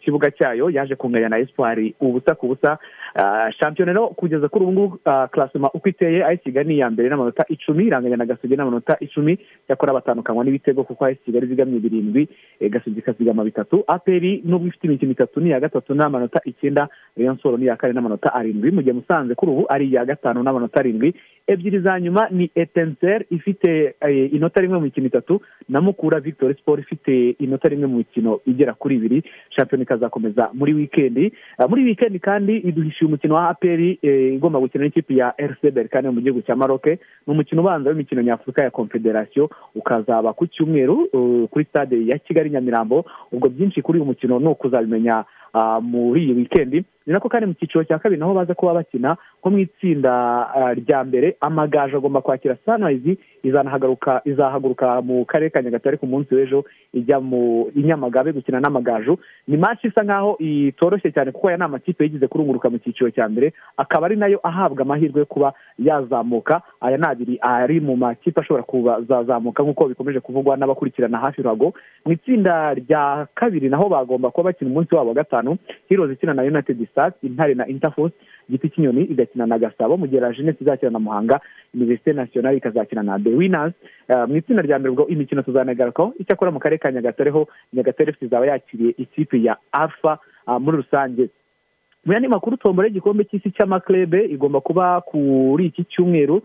Speaker 8: kibuga cyayo yaje kunganya na espoir. Ubusa ku busa Ah, shampiyona rero kugeza kuri ubu ngubu ah, klasema uko iteye ayisi kigali ni iya mbere n'amanota icumi iranganya na gasogi n'amanota icumi. Cyakora batandukanywa n'ibitego kuko ayisi kigali zigamye birindwi eh, gasogi ikazigama bitatu. Aperi nubwo ifite imikino itatu ni iya gatatu n'amanota icyenda. Rayon soro ni iya kane n'amanota arindwi. Mu gihe musanze kuri ubu ari iya gatanu n'amanota arindwi. Ebyiri za nyuma ni etenser ifite eh, inota rimwe mu mikino itatu. Na mukura victory sport ifite inota rimwe mu mikino igera kuri ibiri. Shampiyona ikazakomeza muri wikendi Ah, muri wikendi kandi iduhishiye umukino wa aperi eh, igomba gukina n'ikipe ya rc berkane mu gihugu cya maroc. Ni umukino ubanza w'imikino nyafurika ya confederation. Ukazaba ku cyumweru eh, kuri stade ya kigali nyamirambo. Ubwo byinshi kuri uyu mukino ni ukuzabimenya ah, muri iyi wikendi ni nako kandi mu cyiciro cya kabiri naho baza kuba bakina nko mu itsinda ah, rya mbere amagaju agomba kwakira izanahagaruka izahaguruka mu karere ka nyagatare ku munsi w'ejo ijya mu i nyamagabe gukina n'amagaju. Ni match isa nkaho itoroshye cyane kuko aya ni amakipe yigize kurunguruka mu cyiciro cya mbere akaba ari na yo ahabwa amahirwe yo kuba yazamuka. Aya ni abiri ari mu makipe ashobora kuzazamuka nk'uko bikomeje kuvugwa n'abakurikirana hafi ruhago mu itsinda rya kabiri naho bagomba kuba bakina umunsi wabo wa gatanu heroes ikina na united stars intare na interforce igiti cy'inyoni igakina na gasabo mu gihe la jeunesse izakina na muhanga universite nationale ikazakina na the winners Eh, mu itsinda rya mbere ubwo imikino tuzanagarukaho icyakora mu karere ka nyagatare ho nyagatare fc izaba yakiriye ikipe ya alpha ah, muri rusange. Mu yandi makuru tombora y'igikombe cy'isi cy'amaklebe igomba kuba kuri iki cyumweru.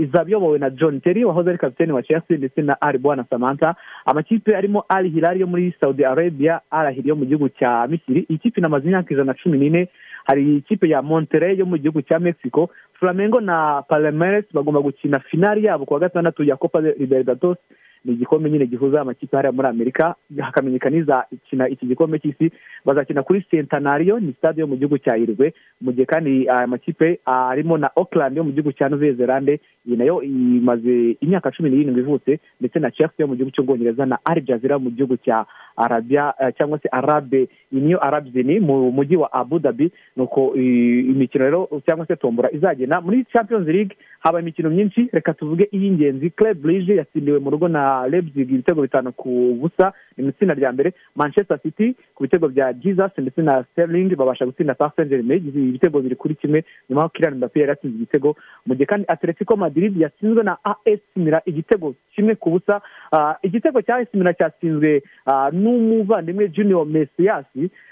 Speaker 8: Izaba iyobowe na john terry wahoze ari kapitene wa chelsea ndetse na ali bwana samantha. Amakipe arimo ali hilali yo muri saudi arabia arahiri yo mu gihugu cya misiri. Iyi kipe inamaze imyaka ijana na cumi n'ine. Hari ikipe ya monterey yo mu gihugu cya mexico. Flamengo na palemeres bagomba gukina finali yabo ku wa gatandatu ya copa libertados ni igikombe nyine gihuza amakipe hariya muri amerika hakamenyekana izakina iki gikombe cy'isi. Bazakina kuri centenario ni stade yo mu gihugu cya irwe mu gihe kandi aya makipe arimo na auckland yo mu gihugu cya nouvelle zelande iyi na yo imaze imyaka cumi n'irindwi ivutse ndetse na chelsea yo mu gihugu cy'ubwongereza na al jazeera mu gihugu cya arabia eh, cyangwa se arabe niyo arabzini mu mujyi wa abu dhabi. Nuko i- imikino rero cyangwa se tombora izagenda muri champions league. Haba imikino myinshi reka tuvuge iy'ingenzi. Club brige yatsindiwe mu rugo na leipzig ibitego bitanu ku busa mu itsinda rya mbere manchester city ku bitego bya jesus ndetse na sterling babasha gutsinda saint germain ibitego biri kuri kimwe nyuma y'aho kylian mbappe yari yatsinze igitego. Mu gihe kandi atletico madrid yatsinzwe na as mira igitego kimwe ku busa. Ah, igitego cya as mira cyatsinzwe ah, n'umuvandimwe junior mesias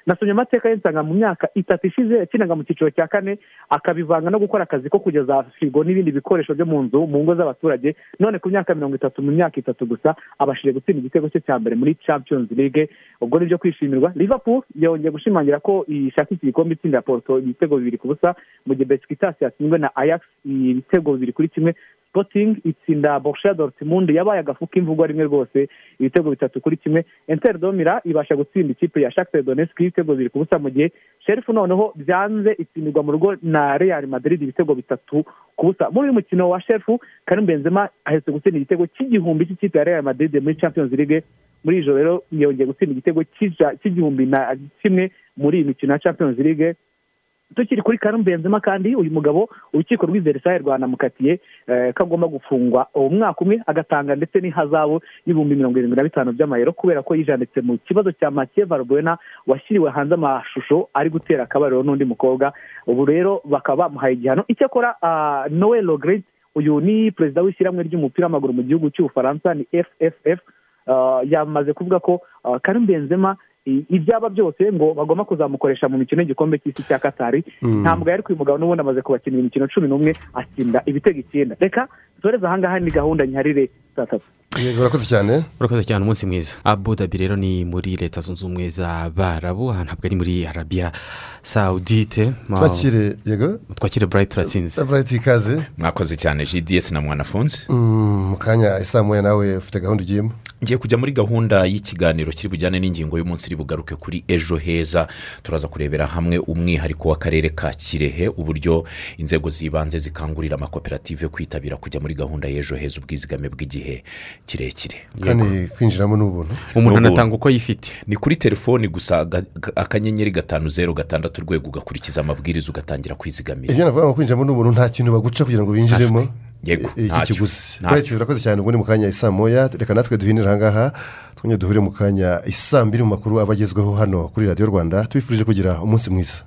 Speaker 8: nasomye amateka ye nsanga mu myaka itatu ishize yakinaga mu cyiciro cya kane akabivanga no gukora akazi ko kugeza firigo n'ibindi bikoresho byo mu nzu mu ngo z'abaturage. None ku myaka mirongo itatu mu myaka itatu gusa abashije gutsinda igitego cye cya mbere muri champions league. Ubwo ni byo kwishimirwa. Liverpool yongeye gushimangira ko ishaka iki gikombe itsinda porto ibitego bibiri ku busa mu gihe besikitasi yatsinzwe na ajax ibitego bibiri kuri kimwe. Sporting itsinda borussia dortmund yabaye agafu k'imvugo rimwe rwose ibitego bitatu kuri kimwe. Inter domira ibasha gutsinda ikipe ya shakhtar donetsk ibitego bibiri ku busa mu gihe. Sherifu noneho byanze itsindirwa mu rugo na real madrid ibitego bitatu ku busa. Muri uyu mukino wa sherifu karim benzema ahetse gutsinda igitego cy'igihumbi cy'ikipe ya real madrid muri champions league. Muri iri joro rero yongeye gutsinda igitego cy'igihumbi na kimwe muri iyi mikino ya champions league. Tukiri kuri Karim Benzema kandi uyu mugabo urukiko rw'i Versailles rwanamukatiye eh, ko agomba gufungwa umwaka umwe agatanga ndetse n'ihazabu y'ibihumbi mirongo irindwi na bitanu by'amayero kubera ko yijanditse mu kibazo cya Mathieu Valbuena washyiriwe hanze amashusho ari gutera akabariro n'undi mukobwa. Ubu rero bakaba bamuhaye igihano. Icyakora ah, Noel Le Gret uyu ni perezida w'ishyirahamwe ry'umupira w'amaguru mu gihugu cy'ubufaransa ni fff ah, yamaze kuvuga ko ah, Karim Benzema ibyaba byose ngo bagomba kuzamukoresha mu mikino y'igikombe cy'isi cya katari
Speaker 3: Mm.
Speaker 8: ntabwo yari uyu mugabo n'ubundi amaze kubakinira imikino cumi n'umwe atsinda ibitego icyenda. Reka dusoreze ahangaha ni gahunda nyiharire saa tatu.
Speaker 3: Urakoze cyane.
Speaker 7: Urakoze cyane umunsi mwiza. Abu dhabi rero ni muri leta zunze ubumwe z'abarabu aha ntabwo ari muri arabiya sawudite
Speaker 3: twakire yego?
Speaker 7: Twakire burayiti turatsinze
Speaker 3: burayiti ikaze.
Speaker 39: Mwakoze cyane gds na mwanafunzi.
Speaker 3: Mm, mu kanya isaa moya nawe ufite gahunda ugiyemo.
Speaker 39: Ngiye kujya muri gahunda y'ikiganiro kiri bujyane n'ingingo y'umunsi iri bugaruke kuri ejo heza. Turaza kurebera hamwe umwihariko w'akarere ka kirehe uburyo inzego z'ibanze zikangurira amakoperative kwitabira kujya muri gahunda y'ejo heza ubwizigame bw'igihe kirekire.
Speaker 3: Kandi kwinjiramo ni ubuntu
Speaker 7: umuntu anatanga uko yifite.
Speaker 39: Ni kuri telefoni gusa akanyenyeri gatanu zeru gatandatu urwego ugakurikiza amabwiriza ugatangira kwizigamira.
Speaker 3: Ibyo navuga ngo kwinjiramo ni ubuntu nta kintu baguca kugira ngo winjiremo
Speaker 39: yego ntacyo. ntacyo.
Speaker 3: Urakoze cyane ubundi mu kanya isa moya. Reka natwe duhinira ahangaha twongere duhure mu kanya isa mbiri mu makuru aba agezweho hano kuri radiyo rwanda. Tubifurije kugira umunsi mwiza.